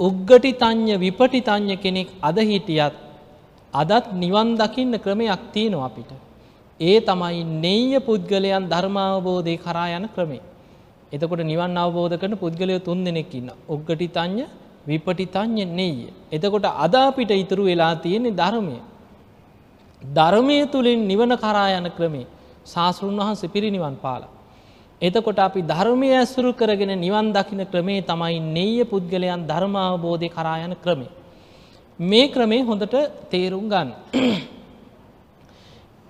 උග්ගටි තඥ විපටි තඥ කෙනෙක් අද හිටියත් අදත් නිවන් දකින්න ක්‍රමයක් තියෙනවා අපිට. ඒ තමයි නෙය්‍ය පුද්ගලයන් ධර්මාවබෝධය කරා යන ක්‍රමේ. එතකොට නිවන් අවබෝධ කරන පුද්ගලය තුන් දෙනෙක් ඉන්න. ඔග්ගටි තඤ්ඤ, විපටි තඤ්ඤ, නෙය්‍ය. එතකොට අද අපිට ඉතුරු වෙලා තියෙන්නේ ධර්මය. ධර්මය තුලින් නිවන කරා යන ක්‍රමේ සාස්ෘන් වහන්සේ පිරිනිවන් පාලා. එතකොට අපි ධර්මය ඇසුරු කරගෙන නිවන් දකින ක්‍රමේ තමයි නෙය්‍ය පුද්ගලයන් ධර්මාවබෝධය කරා යන ක්‍රමේ. මේ ක්‍රමේ හොඳට තේරුම් ගන්න.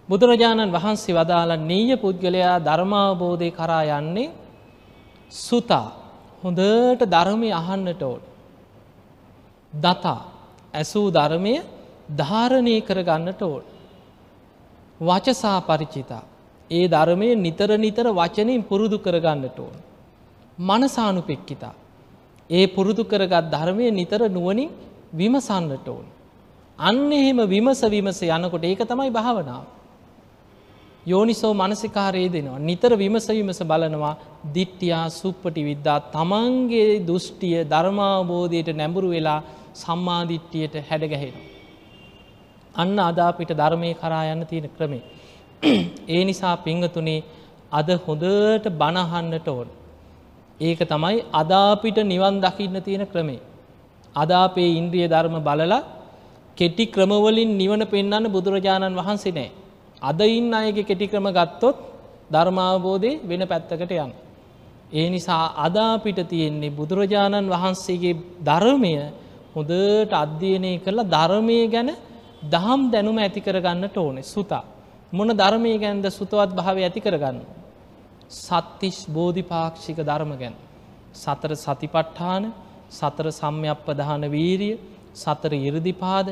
බුදුරජාණන් වහන්සේ වදාළ නීය පුද්ගලයා ධර්මාවබෝධය කරා යන්නේ සුතා හොඳට ධර්මය අහන්නට ඕන. දතා ඇසූ ධර්මය ධාරණය කර ගන්නට ඕන. වචසා පරිචිතා. ඒ ධර්මය නිතර නිතර වචනයෙන් පුරුදු කරගන්නට ඕන. මනසානුපෙක්කිතා. ඒ පුරුදු කරගත් ධර්මය නිතර නුවනින් විමසන්නට ඕන. අන්න එහෙම විමස විමස යනකොට ඒක තමයි භාවනාව. යෝනිසෝ මනසිකාරයේ දෙනවා. නිතර විමස විමස බලනවා දිට්ටියා සුප්පටි විද්දා තමන්ගේ දෘෂ්ටිය ධර්මාවබෝධයට නැඹුරු වෙලා සම්මාධිට්ටියට හැඩගැහෙන. අන්න අදාපිට ධර්මය කරා යන්න තියෙන ක්‍රමේ. ඒ නිසා පිංහතුනේ අද හොඳට බණහන්නට ඕන. ඒක තමයි අදාපිට නිවන් දකින්න තියෙන ක්‍රමේ. අදාපේ ඉන්ද්‍රිය ධර්ම බලලා කෙටි ක්‍රමවලින් නිවන පෙන්න්න බුදුරජාණන් වහන්සේ නෑ. අද ඉන්න අයගේ කෙටි ක්‍රම ගත්තොත් ධර්මාවබෝධය වෙන පැත්තකට යන. ඒ නිසා අදාපිට තියෙන්නේ බුදුරජාණන් වහන්සේගේ ධර්මය හොඳට අධ්‍යයනය කරලා ධර්මය ගැන දහම් දැනුම ඇති කරගන්නට ඕනේ සුතා. මොන ධර්මය ගැන්ද සුතවත් භාව ඇති කරගන්න. සත්තිස් බෝධිපාක්ෂික ධර්ම ගැන. සතර සතිපට්ඨාන සතර සම්යප්පදහන වීරිය සතර ඉරදිපාද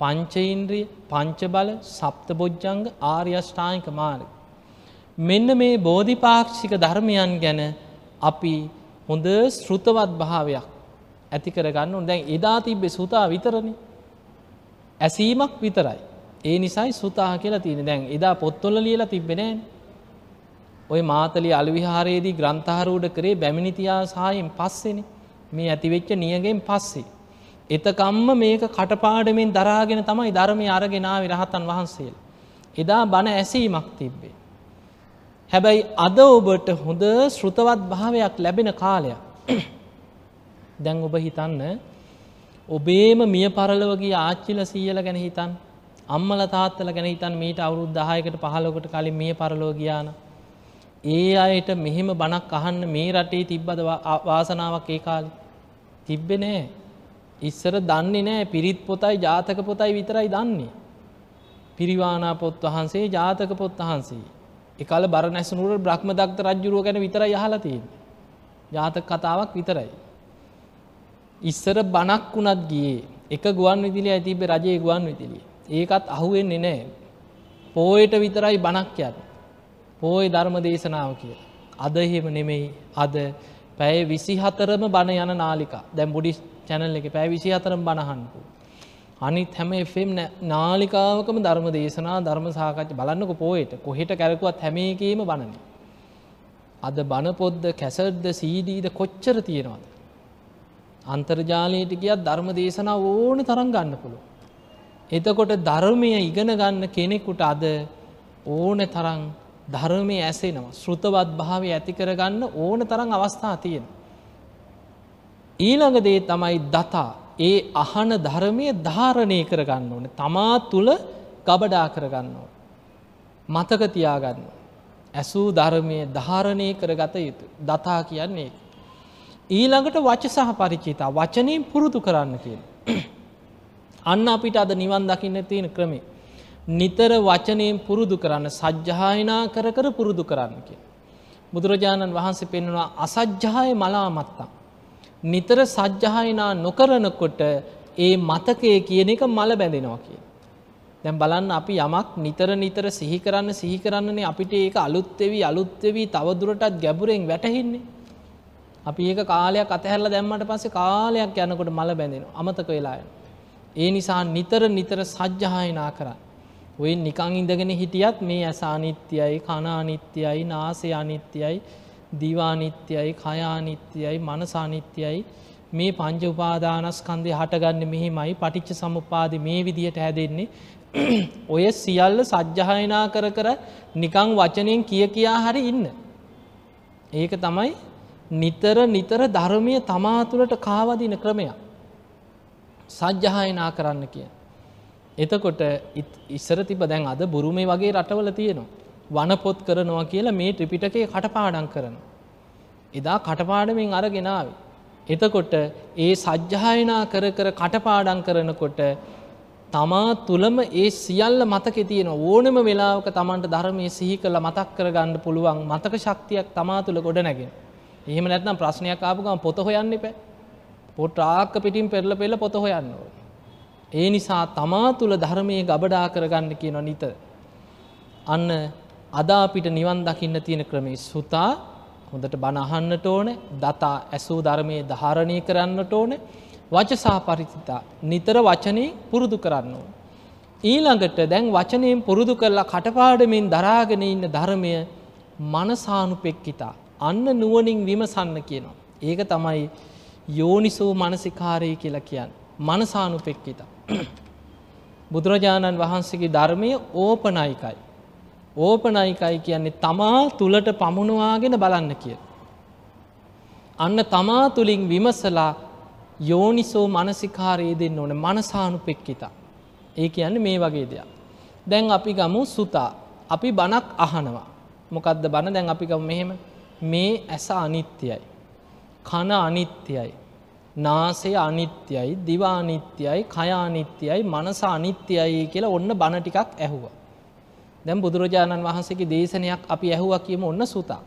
පංචයින්ද්‍රිය පංච බල සප්ත බොජ්ජංග ආර්යෂ්ඨායික මාර්ග. මෙන්න මේ බෝධිපාක්ෂික ධර්මයන් ගැන අපි හොඳ ශෘතවත් භාවයක් ඇති කරගන්න දැන් එදා තිබ්බේ සුතා විතරණ ඇසීමක් විතරයි. ඒ නිසයි සුතා කියලා තියෙන දැන් එදා පොත්තොල්ල ලියලා තිබෙනෑන් ඔය මාතලි අලවිහාරයේදී ග්‍රන්ථහරූඩ කරේ බැමිණිතියා සායෙන් පස්සෙන මේ ඇතිවෙච්ච නියගෙන් පස්සේ. එතකම්ම මේක කටපාඩමෙන් දරාගෙන තමයි ධර්මය අරගෙනාව රහතන් වහන්සේල්. එදා බණ ඇසීමක් තිබ්බේ. හැබැයි අද ඔබට හොඳ ශෘතවත් භාවයක් ලැබෙන කාලයක්. දැන් ඔබ හිතන්න ඔබේම මිය පරලවගේ ආච්චිල සීයල ගැන හිතන් අම්මල තාත්තල ගැන හිතන් මීට අවුරුද් දහයකට පහලොකට කලින් මිය පරලෝගයාන. ඒ අයට මෙහෙම බණක් අහන්න මේ රටේ තිබ්බද වාසනාවක් ඒ කාලි. තිබ්බෙ නෑ ඉස්සර දන්නේ නෑ පිරිත් පොතයි ජාතක පොතයි විතරයි දන්නේ. පිරිවානා පොත් වහන්සේ ජාතක පොත් වහන්සේ. එකල බරනැසනුර බ්‍රහ්ම දක්ත රජ්ජුරුව ගැන විතරයි යහලතියෙන්. ජාතක කතාවක් විතරයි. ඉස්සර බණක් වුණත් ගියේ එක ගුවන් විදිලි ඇතිබ රජය ගුවන් විදිලිය. ඒකත් අහුවෙන්නේ නෑ. පෝයට විතරයි බණක් යත්. පෝය ධර්ම දේශනාව කිය. අද එහෙම නෙමෙයි අද පැය විසි හතරම බණ යන නාලිකා දැම් බොඩිස් චැනල් එක පැෑ විසි අතරම් බණහන්පු. අනිත් හැම එෆම් නාලිකාවකම ධර්ම දේශනා ධර්ම සාකච්ච බලන්නක පෝයට කොහෙට කැරකුවත් හැමේකීම බණන. අද බණපොද්ද කැසර්ද සීඩීද කොච්චර තියෙනවාද. අන්තර්ජාලයට ගියත් ධර්ම දේශනා ඕන තරම් ගන්න පුළුව. එතකොට ධර්මය ඉගෙන ගන්න කෙනෙකුට අද ඕන තරං ධර්මය ඇසෙනවා ශෘතවත් භාවය ඇති කරගන්න ඕන තරම් අවස්ථා තියෙන. ඊළඟදේ තමයි දතා ඒ අහන ධර්මය ධාරණය කරගන්න ඕන තමා තුළ ගබඩා කරගන්න ඕන. මතකතියාගන්න. ඇසූ ධර්මය ධාරණය කරගත යුතු දතා කියන්නේ. ඊළඟට වච සහ පරිචිතා වචනයෙන් පුරුදු කරන්න කියන. අන්න අපිට අද නිවන් දකින්න තියෙන ක්‍රමේ. නිතර වචනයෙන් පුරුදු කරන්න සජ්්‍යායනා කර කර පුරුදු කරන්න කිය. බුදුරජාණන් වහන්සේ පෙන්වා අසජ්්‍යාය මලාමත්තා. නිතර සජ්්‍යහයනා නොකරනකොට ඒ මතකය කියන එක මල බැඳෙනවා කිය. දැම් බලන්න අපි යමක් නිතර නිතර සිහි කරන්න සිහි කරන්නනේ අපිට ඒක අලුත්තෙවී අලුත්තෙවී තවදුරටත් ගැබුරෙන් වැටහින්නේ. අපි ඒක කාලයක් අතහැරල දැම්මට පස්සේ කාලයක් යනකොට මල බැඳෙන අමතක වෙලාය. ඒ නිසා නිතර නිතර සජ්්‍යහයනා කරන්න. ඔය නිකං ඉඳගෙන හිටියත් මේ ඇස අනිත්‍යයි කනානිත්‍යයි නාසය අනිත්‍යයි දිවානිත්‍යයි කයානිත්‍යයි මනසානිත්‍යයි මේ පංච උපාදානස්කන්දය හටගන්න මෙහිමයි පටිච්ච සමුපාද මේ විදිහට හැදෙන්නේ ඔය සියල්ල සජ්්‍යහයනා කර කර නිකං වචනයෙන් කිය කියා හරි ඉන්න. ඒක තමයි නිතර නිතර ධර්මය තමා තුළට කාවදින ක්‍රමයක්. සජ්්‍යහයනා කරන්න කිය. එතකොට ඉස්සර තිබ දැන් අද බුරුමේ වගේ රටවල තියෙනවා. වනපොත් කරනවා කියලා මේ ත්‍රිපිටකේ කටපාඩන් කරන. එදා කටපාඩමින් අර ගෙනාව. එතකොට ඒ සජ්්‍යායනා කර කර කටපාඩන් කරනකොට තමා තුළම ඒ සියල්ල මතක තියෙන ඕනම වෙලාවක තමන්ට ධර්මය සිහි කළ මතක් කරගන්න පුළුවන් මතක ශක්තියක් තමා තුළ ගොඩ නැගෙන. එහෙම නැත්නම් ප්‍රශ්නයක් ආපුගම පොත හොයන්න එපෑ. පොට ආක්ක පිටින් පෙරල පෙල්ල පොත හොයන්න. ඒ නිසා තමා තුළ ධර්මය ගබඩා කරගන්න කියන නිත. අන්න අදා අපිට නිවන් දකින්න තියෙන ක්‍රමේ සුතා හොඳට බණහන්නට ඕන දතා ඇසූ ධර්මය ධාරණය කරන්නට ඕන වචසා පරිතිතා නිතර වචනය පුරුදු කරන්න ඕන. ඊළඟට දැන් වචනයෙන් පුරුදු කරලා කටපාඩමින් දරාගෙන ඉන්න ධර්මය මනසානුපෙක්කිතා අන්න නුවනින් විමසන්න කියනවා. ඒක තමයි යෝනිසෝ මනසිකාරය කියලා කියන්න. මනසානුපෙක්කිතා. බුදුරජාණන් වහන්සේගේ ධර්මය ඕපනයිකයි. ඕපනයිකයි කියන්නේ තමා තුළට පමුණවාගෙන බලන්න කිය. අන්න තමා තුළින් විමසලා යෝනිසෝ මනසිකාරයේ දෙන්න ඕන මනසානු පෙක්කිතා. ඒ කියන්න මේ වගේ දෙයක්. දැන් අපි ගමු සුතා අපි බණක් අහනවා. මොකක්ද බණ දැන් අපි ගම මෙහෙම මේ ඇස අනිත්‍යයි. කන අනිත්‍යයි. නාසය අනිත්‍යයි දිවානිත්‍යයි කයානිත්‍යයි මනස අනිත්‍යයි කියලා ඔන්න බණ ටිකක් ඇහුව. දැන් බුදුරජාණන් වහන්සේගේ දේශනයක් අපි ඇහුවා කියම ඔන්න සුතා.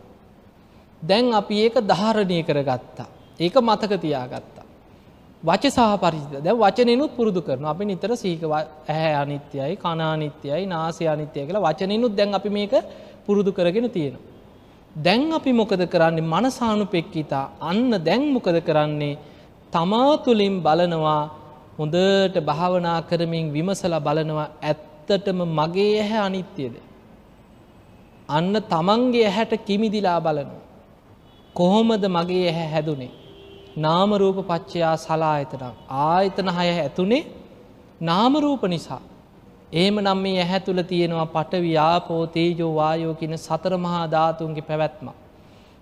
දැන් අපි ඒක ධාරණය කරගත්තා. ඒක මතක තියාගත්තා. වචසා පරිචිත දැ වචනනුත් පුරුදු කරන අපි නිතර සීක ඇහැ අනිත්‍යයි කනානිත්‍යයි නාසය අනිත්‍යය කියලා වචනනුත් දැන් අපි මේක පුරුදු කරගෙන තියෙනවා. දැන් අපි මොකද කරන්නේ මනසානු පෙක්කිතා අන්න දැන් මොකද කරන්නේ තමා තුළින් බලනවා හොඳට භාවනා කරමින් විමසල බලනවා ඇත් ඇත්තටම මගේ ඇහැ අනිත්‍යද. අන්න තමන්ගේ ඇහැට කිමිදිලා බලනු. කොහොමද මගේ ඇහැ හැදුනේ. නාමරූප පච්චයා සලා එතන ආයතන හය ඇතුනේ නාමරූප නිසා. ඒම නම් මේ ඇහැ තුළ තියෙනවා පට ව්‍යාපෝ තේජෝ වායෝ කියන සතර මහා ධාතුන්ගේ පැවැත්ම.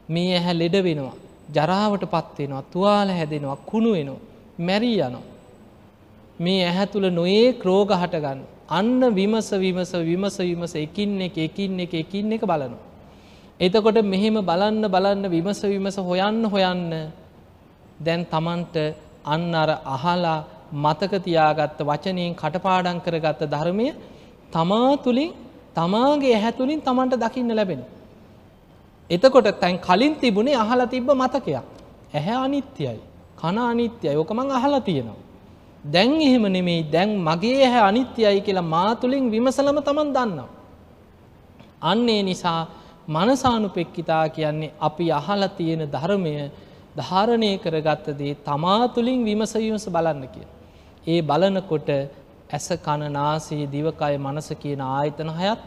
මේ ඇහැ ලෙඩ වෙනවා. ජරාවට පත්වෙනවා තුවාල හැදෙනවා කුණු වෙනවා මැරී යනවා. මේ ඇහැ තුළ නොයේ ක්‍රෝග හටගන්න අන්න විමස විමස විමස විමස එකින් එක එකින් එක එකින් එක බලනවා. එතකොට මෙහෙම බලන්න බලන්න විමස විමස හොයන්න හොයන්න දැන් තමන්ට අන්න අර අහලා මතක තියාගත්ත වචනයෙන් කටපාඩන් කරගත්ත ධර්මය තමා තුළින් තමාගේ ඇහැ තුළින් තමන්ට දකින්න ලැබෙන. එතකොට තැන් කලින් තිබුණේ අහලා තිබ්බ මතකයක්. ඇහැ අනිත්‍යයි. කන අනිත්‍යයි ඕකමං අහලා තියෙනවා. දැන් එහෙම නෙමෙයි දැන් මගේ හැ අනිත්‍යයි කියලා මාතුළින් විමසලම තමන් දන්නවා. අන්නේ නිසා මනසානුපෙක්කිතා කියන්නේ අපි අහල තියෙන ධර්මය ධාරණය කරගත්ත දේ තමා තුළින් විමස විමස බලන්න කිය. ඒ බලනකොට ඇස කණනාසේ දිවකය මනස කියන ආයතන හයත්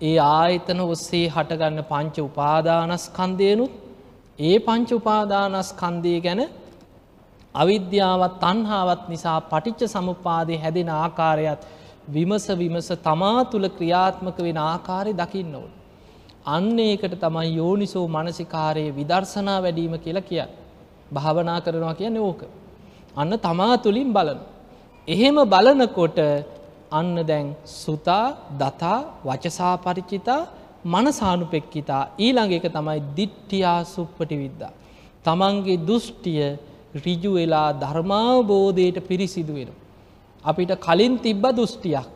ඒ ආයතන ඔස්සේ හටගන්න පංච උපාදානස්කන්දයනුත් ඒ පංච උපාදානස්කන්දය ගැන අවිද්‍යාවත් තන්හාවත් නිසා පටිච්ච සමුපාදය හැදෙන ආකාරයත් විමස විමස තමා තුළ ක්‍රියාත්මක වෙන ආකාරය දකින්න ඕල්. අන්න ඒකට තමයි යෝනිසෝ මනසිකාරයේ විදර්ශනා වැඩීම කියලා කිය. භාවනා කරනවා කියන ඕක. අන්න තමා තුළින් බලන. එහෙම බලනකොට අන්න දැන් සුතා දතා වචසා පරිචිතා මනසානුපෙක්කිතා ඊළඟ එක තමයි දිට්ටියා සුප්පටි විද්දා. තමන්ගේ දුෘෂ්ටිය රිජු වෙලා ධර්මාවබෝධයට පිරිසිදු වෙන. අපිට කලින් තිබ්බ දෘෂ්ටියක්.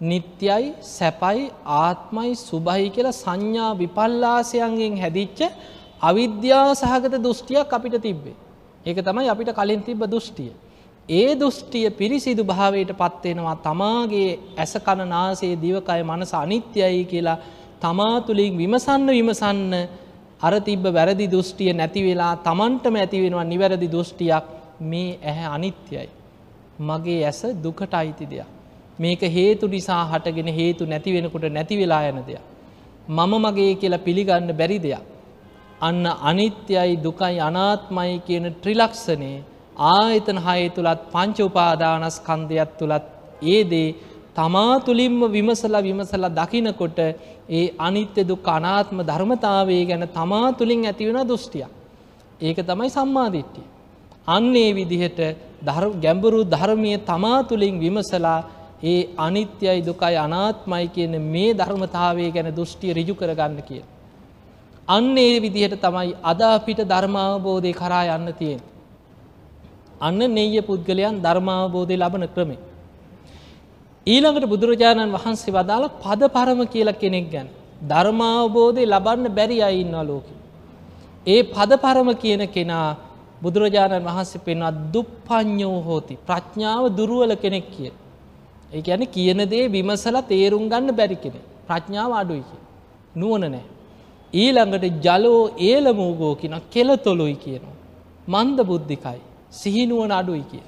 නිත්‍යයි සැපයි ආත්මයි සුභයි කියලා සංඥා විපල්ලාසයන්ගෙන් හැදිච්ච අවිද්‍යා සහගත දෘෂ්ටියක් අපිට තිබ්බේ. ඒක තමයි අපිට කලින් තිබ්බ දෘෂ්ටිය. ඒ දෘෂ්ටිය පිරිසිදු භාවයට පත්වෙනවා තමාගේ ඇස කණනාසේ දිවකය මනස අනිත්‍යයි කියලා තමා තුළින් විමසන්න විමසන්න අර තිබ්බ වැරදි දෘෂ්ටිය නැති වෙලා තමන්ටම ඇති වෙනවා නිවැරදි දෘෂ්ටියක් මේ ඇහැ අනිත්‍යයි. මගේ ඇස දුකට අයිති දෙයක්. මේක හේතු නිසා හටගෙන හේතු නැති වෙනකොට නැති වෙලා යන දෙයක්. මම මගේ කියලා පිළිගන්න බැරි දෙයක්. අන්න අනිත්‍යයි දුකයි අනාත්මයි කියන ත්‍රිලක්ෂණය ආයතන හය තුළත් පංච උපාදානස්කන්දයක් තුළත් ඒ දේ තමා තුළින්ම විමසලා විමසලා දකිනකොට ඒ අනිත්‍ය දුක් අනාත්ම ධර්මතාවය ගැන තමා තුළින් ඇතිවෙන දෘෂ්ටිය. ඒක තමයි සම්මාධිට්ටිය. අන්නේ විදිහට ගැඹුරු ධර්මය තමා තුළින් විමසලා ඒ අනිත්‍යයි දුකයි අනාත්මයි කියන මේ ධර්මතාවය ගැන දෘෂ්ටිය රිජු කරගන්න කිය. අන්න ඒ විදිහට තමයි අද අපිට ධර්මාවබෝධය කරා යන්න තියෙන්. අන්න නෙය පුද්ගලයන් ධර්මාවබෝධය ලබන ක්‍රමේ. ඊළඟට බුදුරජාණන් වහන්සේ වදාළ පද පරම කියලා කෙනෙක් ගැන. ධර්මාවබෝධය ලබන්න බැරි අයින්නවා ලෝක. ඒ පද පරම කියන කෙනා බුදුරජාණන් වහන්සේ පෙන්වත් දුප්පඥෝ හෝති ප්‍රඥාව දුරුවල කෙනෙක් කිය. ඒ ඇන කියන දේ විමසල තේරුම් ගන්න බැරි කෙනෙ ප්‍රඥාව අඩුයි කිය. නුවන නෑ. ඊළඟට ජලෝ ඒල මූගෝ කියන කෙලතොලොයි කියනවා. මන්ද බුද්ධිකයි සිහිනුවන අඩුයි කිය.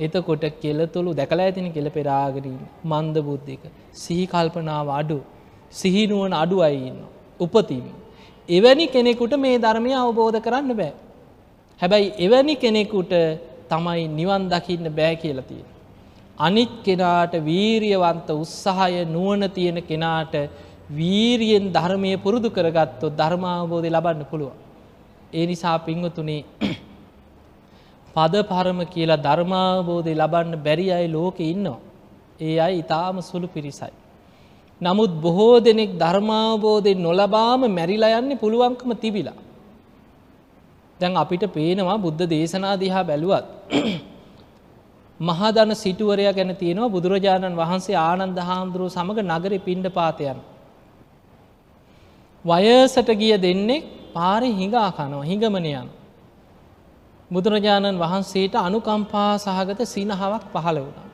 එතකොට කෙලතුළු දැකලා ඇතින කෙල පෙරාගරීම මන්ද බුද්ධික සිහි කල්පනාව අඩු සිහිනුවන අඩු අයින්න උපතිීම. එවැනි කෙනෙකුට මේ ධර්මය අවබෝධ කරන්න බෑ. හැබැයි එවැනි කෙනෙකුට තමයි නිවන් දකින්න බෑ කියලතිය. අනිත් කෙනාට වීරියවන්ත උත්සාහය නුවන තියෙන කෙනාට වීරියෙන් ධර්මය පුරුදු කරගත්තො ධර්මාවබෝධය ලබන්න පුළුව. ඒ නිසා පිංහතුනේ පද පරම කියලා ධර්මාවබෝධය ලබන්න බැරි අයි ලෝක ඉන්නවා. ඒ අයි ඉතාම සුළු පිරිසයි. නමුත් බොහෝ දෙනෙක් ධර්මාවබෝධය නොලබාම මැරිලා යන්නේ පුළුවන්කම තිබිලා. දැන් අපිට පේනවා බුද්ධ දේශනා දිහා බැලුවත්. මහදන සිටුවරයා ගැන තියෙනවා බුදුරජාණන් වහන්සේ ආනන්ද හාමුදුරුව සමඟ නගර පිණ්ඩ පාතයන්. වයසට ගිය දෙන්නෙක් පාරි හිඟා කනවා හිඟමනයන්. බුදුරජාණන් වහන්සේට අනුකම්පා සහගත සිනහාවක් පහළ වුණා.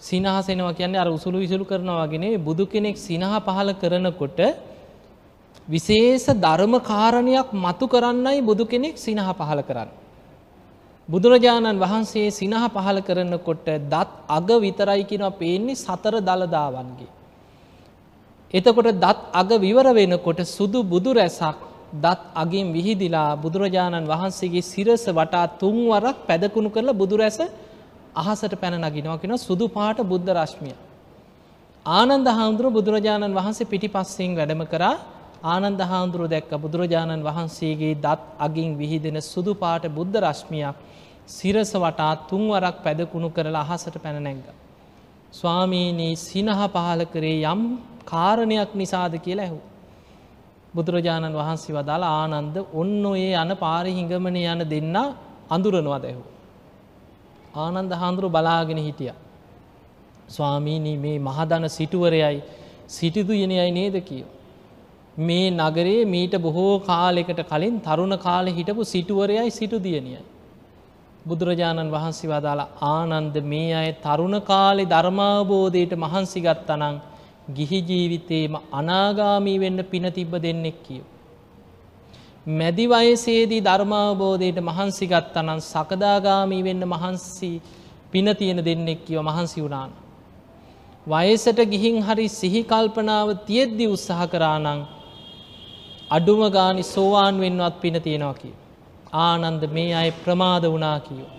සිනහසෙනවා කියන්නේ අර උසුළු විසුළු කරනවාගෙන බුදු කෙනෙක් සිනහ පහළ කරනකොට විශේෂ ධර්ම කාරණයක් මතු කරන්නයි බුදු කෙනෙක් සිනහ පහළ කරන්න. බුදුරජාණන් වහන්සේ සිනහ පහළ කරනකොට දත් අග විතරයි කියෙනවා පේන්නේ සතර දළදාවන්ගේ. එතකොට දත් අග විවර වෙනකොට සුදු බුදු රැසක් දත් අගින් විහිදිලා බුදුරජාණන් වහන්සේගේ සිරස වටා තුන්වරක් පැදකුණු කරලා බුදුරැස අහසට පැන නගිනවා කෙන සුදු පාට බුද්ධ රශ්මිය. ආනන්ද හාමුදුරුව බුදුරජාණන් වහන්සේ පිටි පස්සෙන් වැඩම කරා ආනන්ද හාමුදුරුව දැක්ක බුදුරජාණන් වහන්සේගේ දත් අගින් විහිදෙන සුදු පාට බුද්ධ රශ්මියක් සිරස වටා තුන්වරක් පැදකුණු කරලා අහසට පැන නැංග. ස්වාමීනී සිනහ පහල කරේ යම් කාරණයක් නිසාද කියලා ඇහු. බුදුරජාණන් වහන්සේ වදාළ ආනන්ද ඔන්න ඔයේ යන පාරි හිඟමන යන දෙන්න අඳුරනවා දැහු. ආනන්ද හාන්දුරු බලාගෙන හිටිය. ස්වාමීණී මේ මහදන සිටුවරයයි සිටිදුයනයයි නේද කියෝ. මේ නගරේ මීට බොහෝ කාලෙකට කලින් තරුණ කාලෙ හිටපු සිටුවරයයි සිටුදියනියයි. බුදුරජාණන් වහන්සේ වදාලා ආනන්ද මේ අය තරුණ කාලෙ ධර්මාබෝධයට මහන්සිගත් අනං ගිහි ජීවිතේම අනාගාමී වෙන්න පින තිබ්බ දෙන්නෙක් කියෝ. මැදි වයසේදී ධර්මාවබෝධයට මහන්සිගත් අනන් සකදාගාමී වෙන්න මහන්සි පින තියෙන දෙන්නෙක් කියව මහන්සි වුණාන. වයසට ගිහින් හරි සිහිකල්පනාව තියෙද්දි උත්සාහ කරානං අඩුම ගානි සෝවාන් වෙන්නවත් පින තියෙනවා කිය. ආනන්ද මේ අය ප්‍රමාද වනා කියෝ.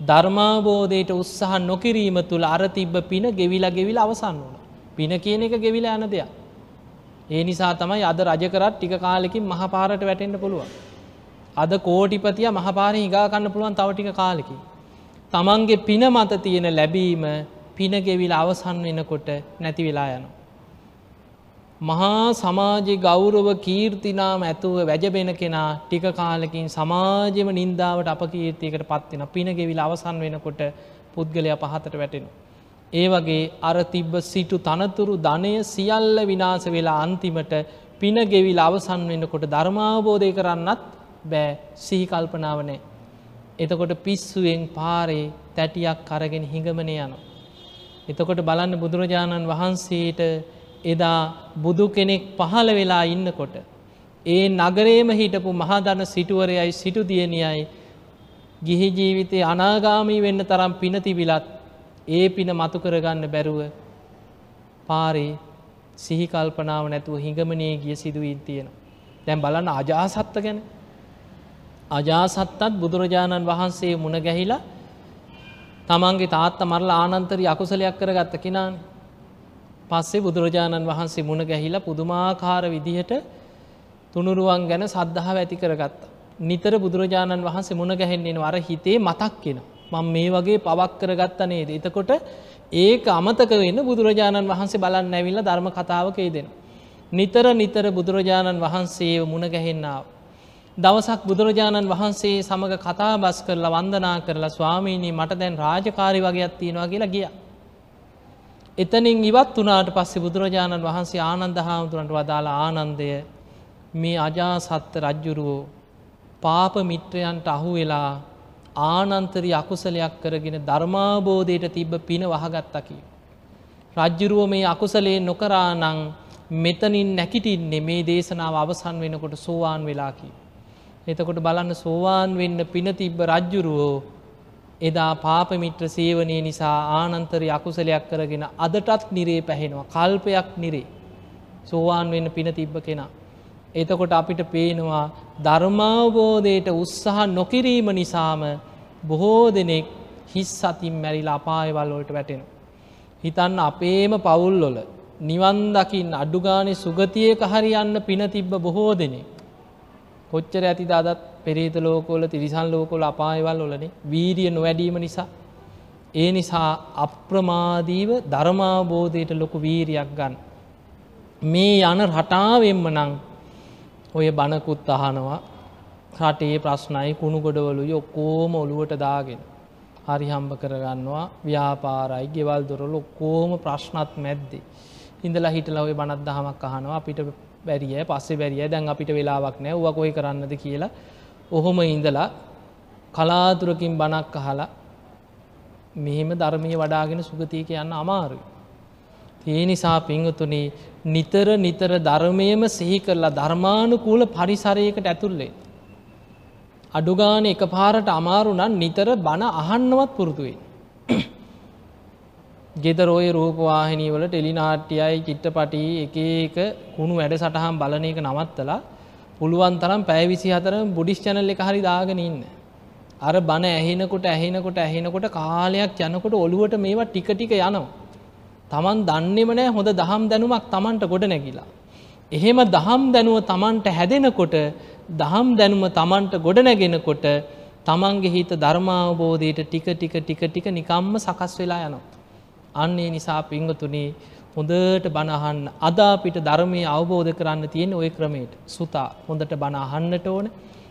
ධර්මාබෝධයට උත්සාහ නොකිරීම තුළ අර තිබ්බ පින ගෙවිලා ගෙවිල අවසන් වුණ. පින කියන එක ගෙවිල යන දෙයක්. ඒ නිසා තමයි අද රජකරත් ටික කාලෙකින් මහපාරට වැටෙන්න්න පුළුවන්. අද කෝටිපතිය මහපාර හිගාකන්න පුළුවන් තව ටික කාලෙකි. තමන්ගේ පින මත තියෙන ලැබීම පිනගෙවිල අවසන් වෙනකොට නැති වෙලා යනවා. මහා සමාජ ගෞරව කීර්තිනාම ඇතුව වැජබෙන කෙනා ටික කාලකින් සමාජම නින්දාවට අප කීර්තියකට පත්වෙන පිනගෙවිල අවසන් වෙනකොට පුද්ගලය පහතට වැටෙනවා. ඒ වගේ අර තිබ්බ සිටු තනතුරු ධනය සියල්ල විනාස වෙලා අන්තිමට පින ගෙවිල් අවසන් වෙන්නකොට ධර්මාවබෝධය කරන්නත් බෑ සිහිකල්පනාවනෑ. එතකොට පිස්සුවෙන් පාරේ තැටියක් කරගෙන හිඟමන යනවා. එතකොට බලන්න බුදුරජාණන් වහන්සේට එදා බුදු කෙනෙක් පහළ වෙලා ඉන්නකොට. ඒ නගරේම හිටපු මහදන සිටුවරයයි සිටු දියනියයි ගිහි ජීවිතය අනාගාමී වෙන්න තරම් පිනතිබිලත් ඒ පින මතු කරගන්න බැරුව පාරේ සිහිකල්පනාව නැතුව හිඟමනය ගිය සිදුවීන් තියෙන. දැන් බලන්න අජාසත්ත ගැන අජාසත්තත් බුදුරජාණන් වහන්සේ මුණ ගැහිලා තමන්ගේ තාත්ත මරලා ආනන්තරි අකුසලයක් කර ගත්ත කෙනාන් පස්සේ බුදුරජාණන් වහන්සේ මුණ ගැහිලා පුදුමාකාර විදිහට තුනුරුවන් ගැන සද්ධාව ඇති කරගත්ත. නිතර බුදුරජාණන් වහන්සේ මුණ ගැහෙන්නේ වර හිතේ මතක් කෙන. මං මේ වගේ පවක් කරගත්ත නේද. එතකොට ඒක අමතක වෙන්න බුදුරජාණන් වහන්සේ බලන්න ඇවිල්ල ධර්ම කතාවකේ දෙෙන. නිතර නිතර බුදුරජාණන් වහන්සේ මුණ ගැහෙන්නාව. දවසක් බුදුරජාණන් වහන්සේ සමඟ කතා බස් කරලා වන්දනා කරලා ස්වාමීණී මට දැන් රාජකාරි වගේයක් තියෙනවා කියලා ගිය. එතනින් ඉවත් වනාට පස්සේ බුදුරජාණන් වහන්සේ ආනන්ද හාමුදුරන්ට වදාලා ආනන්දය මේ අජාසත්ත රජ්ජුරුවෝ පාප මිත්‍රයන්ට අහු වෙලා ආනන්තරි අකුසලයක් කරගෙන ධර්මාබෝධයට තිබ්බ පින වහගත්තකි. රජ්ජුරුව මේ අකුසලේ නොකරා නං මෙතනින් නැකිටින්නේ මේ දේශනාව අවසන් වෙනකොට සෝවාන් වෙලාකි. එතකොට බලන්න සෝවාන් වෙන්න පින තිබ්බ රජ්ජුරුවෝ එදා පාපමිත්‍ර සේවනය නිසා ආනන්තරය අකුසලයක් කරගෙන අදටත් නිරේ පැහෙනවා කල්පයක් නිරේ සෝවාන් වෙන්න පින තිබ්බ කෙනා. එතකොට අපිට පේනවා ධර්මාවබෝධයට උත්සාහ නොකිරීම නිසාම බොහෝ දෙනෙක් හිස් සතින් මැරිලා අපායවල් වලට වැටෙන. හිතන්න අපේම පවුල්ලොල නිවන්දකින් අඩුගානෙ සුගතියක හරියන්න පින තිබ්බ බොහෝ දෙනෙ. කොච්චර ඇති අදත් පෙරේත ලෝකෝල තිරිසන් ලෝකොල අපායවල් වලනේ වීරිය නොවැඩීම නිසා. ඒ නිසා අප්‍රමාදීව ධර්මාබෝධයට ලොකු වීරියක් ගන්න. මේ යන රටාවෙන්ම නං ඔය බණකුත් අහනවා රටේ ප්‍රශ්නයි කුණු ගොඩවලුයි ඔක්කෝම ඔළුවට දාගෙන. හරි හම්බ කරගන්නවා ව්‍යාපාරයි ගෙවල් දොරල ඔක්කෝම ප්‍රශ්නත් මැද්දේ. ඉඳලා හිටලා ඔය බණත් දහමක් අහනවා අපිට බැරිය පස්සේ බැරිය දැන් අපිට වෙලාවක් නෑ වකොයි කරන්නද කියලා ඔහොම ඉඳලා කලාතුරකින් බණක් අහලා මෙහෙම ධර්මය වඩාගෙන සුගතියක යන්න අමාරුයි. ඒ නිසා පිංහතුනේ නිතර නිතර ධර්මයම සිහි කරලා ධර්මානුකූල පරිසරයකට ඇතුල්ලේ. අඩුගාන එක පාරට අමාරුනන් නිතර බණ අහන්නවත් පුරුදුවෙන්. ගෙදරෝය රූපවාහිනීවල ටෙලිනාට්‍යයයි චිට්ටපටි එක එක කුණු වැඩ සටහම් බලන එක නවත්තලා පුළුවන් තරම් පැවිසි හතර බුඩිස් චැනල් එක හරි දාගෙන ඉන්න. අර බණ ඇහෙනකොට ඇහෙනකොට ඇහෙනකොට කාලයක් යනකොට ඔළුවට මේවා ටික ටික යනවා. තමන් දන්නෙම නෑ හොඳ දහම් දැනුමක් තමන්ට ගොඩ නැගිලා. එහෙම දහම් දැනුව තමන්ට හැදෙනකොට දහම් දැනුම තමන්ට ගොඩනැගෙනකොට තමන්ගේ හිත ධර්මාවබෝධයට ටික ටික ටික ටික නිකම්ම සකස් වෙලා යනවා. අන්නේ නිසා පිංගතුනේ හොඳට බණහන්න අද අපිට ධර්මය අවබෝධ කරන්න තියෙන ඔය ක්‍රමයට සුතා හොඳට බණ අහන්නට ඕන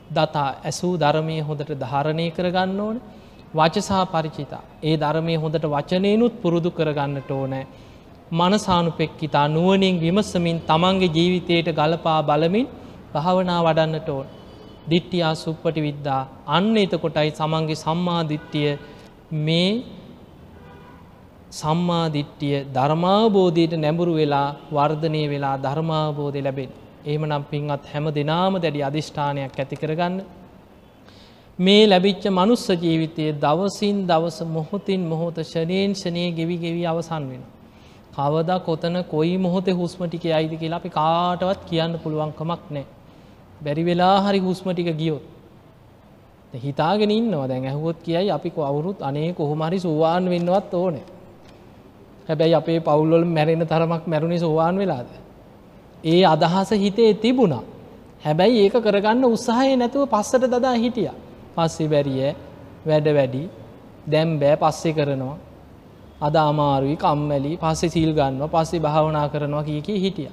දතා ඇසූ ධර්මය හොඳට ධාරණය කරගන්න ඕන වචසා පරිචිතා. ඒ ධර්මය හොඳට වචනයනුත් පුරුදු කරගන්නට ඕනෑ. මනසානුපෙක්කිතා නුවනින් විමසමින් තමන්ගේ ජීවිතයට ගලපා බලමින් භාවනා වඩන්නට ඕන. දිට්ටියා සුප්පටි විද්දා අන්න එතකොටයි සමන්ගේ සම්මාධිට්ටිය මේ සම්මාධිට්ටිය ධර්මාබෝධයට නැඹුරු වෙලා වර්ධනය වෙලා ධර්මාබෝධය ලැබෙන්. ඒම නම් පින්වත් හැම දෙනාම දැඩි අධිෂ්ඨානයක් ඇති කරගන්න මේ ලැබිච්ච මනුස්ස ජීවිතය දවසින් දවස මොහොතින් මොහොත ෂනයෙන් ෂනය ගෙවි ගෙවි අවසන් වෙන. කවද කොතන කොයි මොහොත හුස්මටික අයිද කියලා අපි කාටවත් කියන්න පුළුවන්කමක් නෑ. බැරි වෙලා හරි හුස්මටික ගියොත්. හිතාගෙන ඉන්නවා දැන් ඇහුවොත් කියයි අපි අවුරුත් අනේ කොහොමහරි සුවාන් වෙන්නවත් ඕන. හැබැයි අපේ පවුල්ලොල් මැරෙන තරමක් මැරුණි සෝවාන් වෙලාද. ඒ අදහස හිතේ තිබුණා. හැබැයි ඒක කරගන්න උත්සාහය නැතුව පස්සට දදා හිටියා. පස්සේ බැරිය වැඩ වැඩි දැම් බෑ පස්සෙ කරනවා අද අමාරුයි කම්මැලි පස්සේ සිල් ගන්න පස්සේ භාවනා කරනවා කියක හිටිය.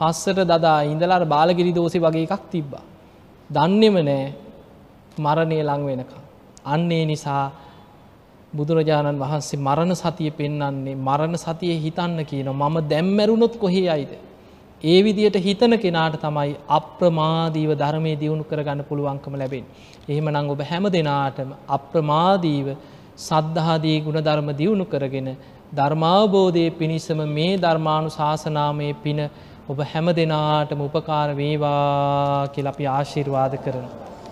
පස්සට දදා ඉඳලාර බාලගිරි දෝසි වගේ එකක් තිබ්බා. දන්නෙම නෑ මරණය ලං වෙනක. අන්නේ නිසා බුදුරජාණන් වහන්සේ මරණ සතිය පෙන්න්නන්නේ මරණ සතිය හිතන්න කියන මම දැම්මැරුණොත් කොහේ අයිද. ඒ විදියට හිතන කෙනාට තමයි අප්‍රමාදීව ධර්මය දියුණු කරගන්න පුළුවන්කම ලැබෙන්. එහෙම නං ඔබ හැම දෙනාටම අප්‍රමාදීව සද්ධාදී ගුණ ධර්ම දියුණු කරගෙන ධර්මාවබෝධය පිණිසම මේ ධර්මානු ශාසනාමය පින ඔබ හැම දෙනාටම උපකාර වේවා කියලපි ආශිර්වාද කරනවා.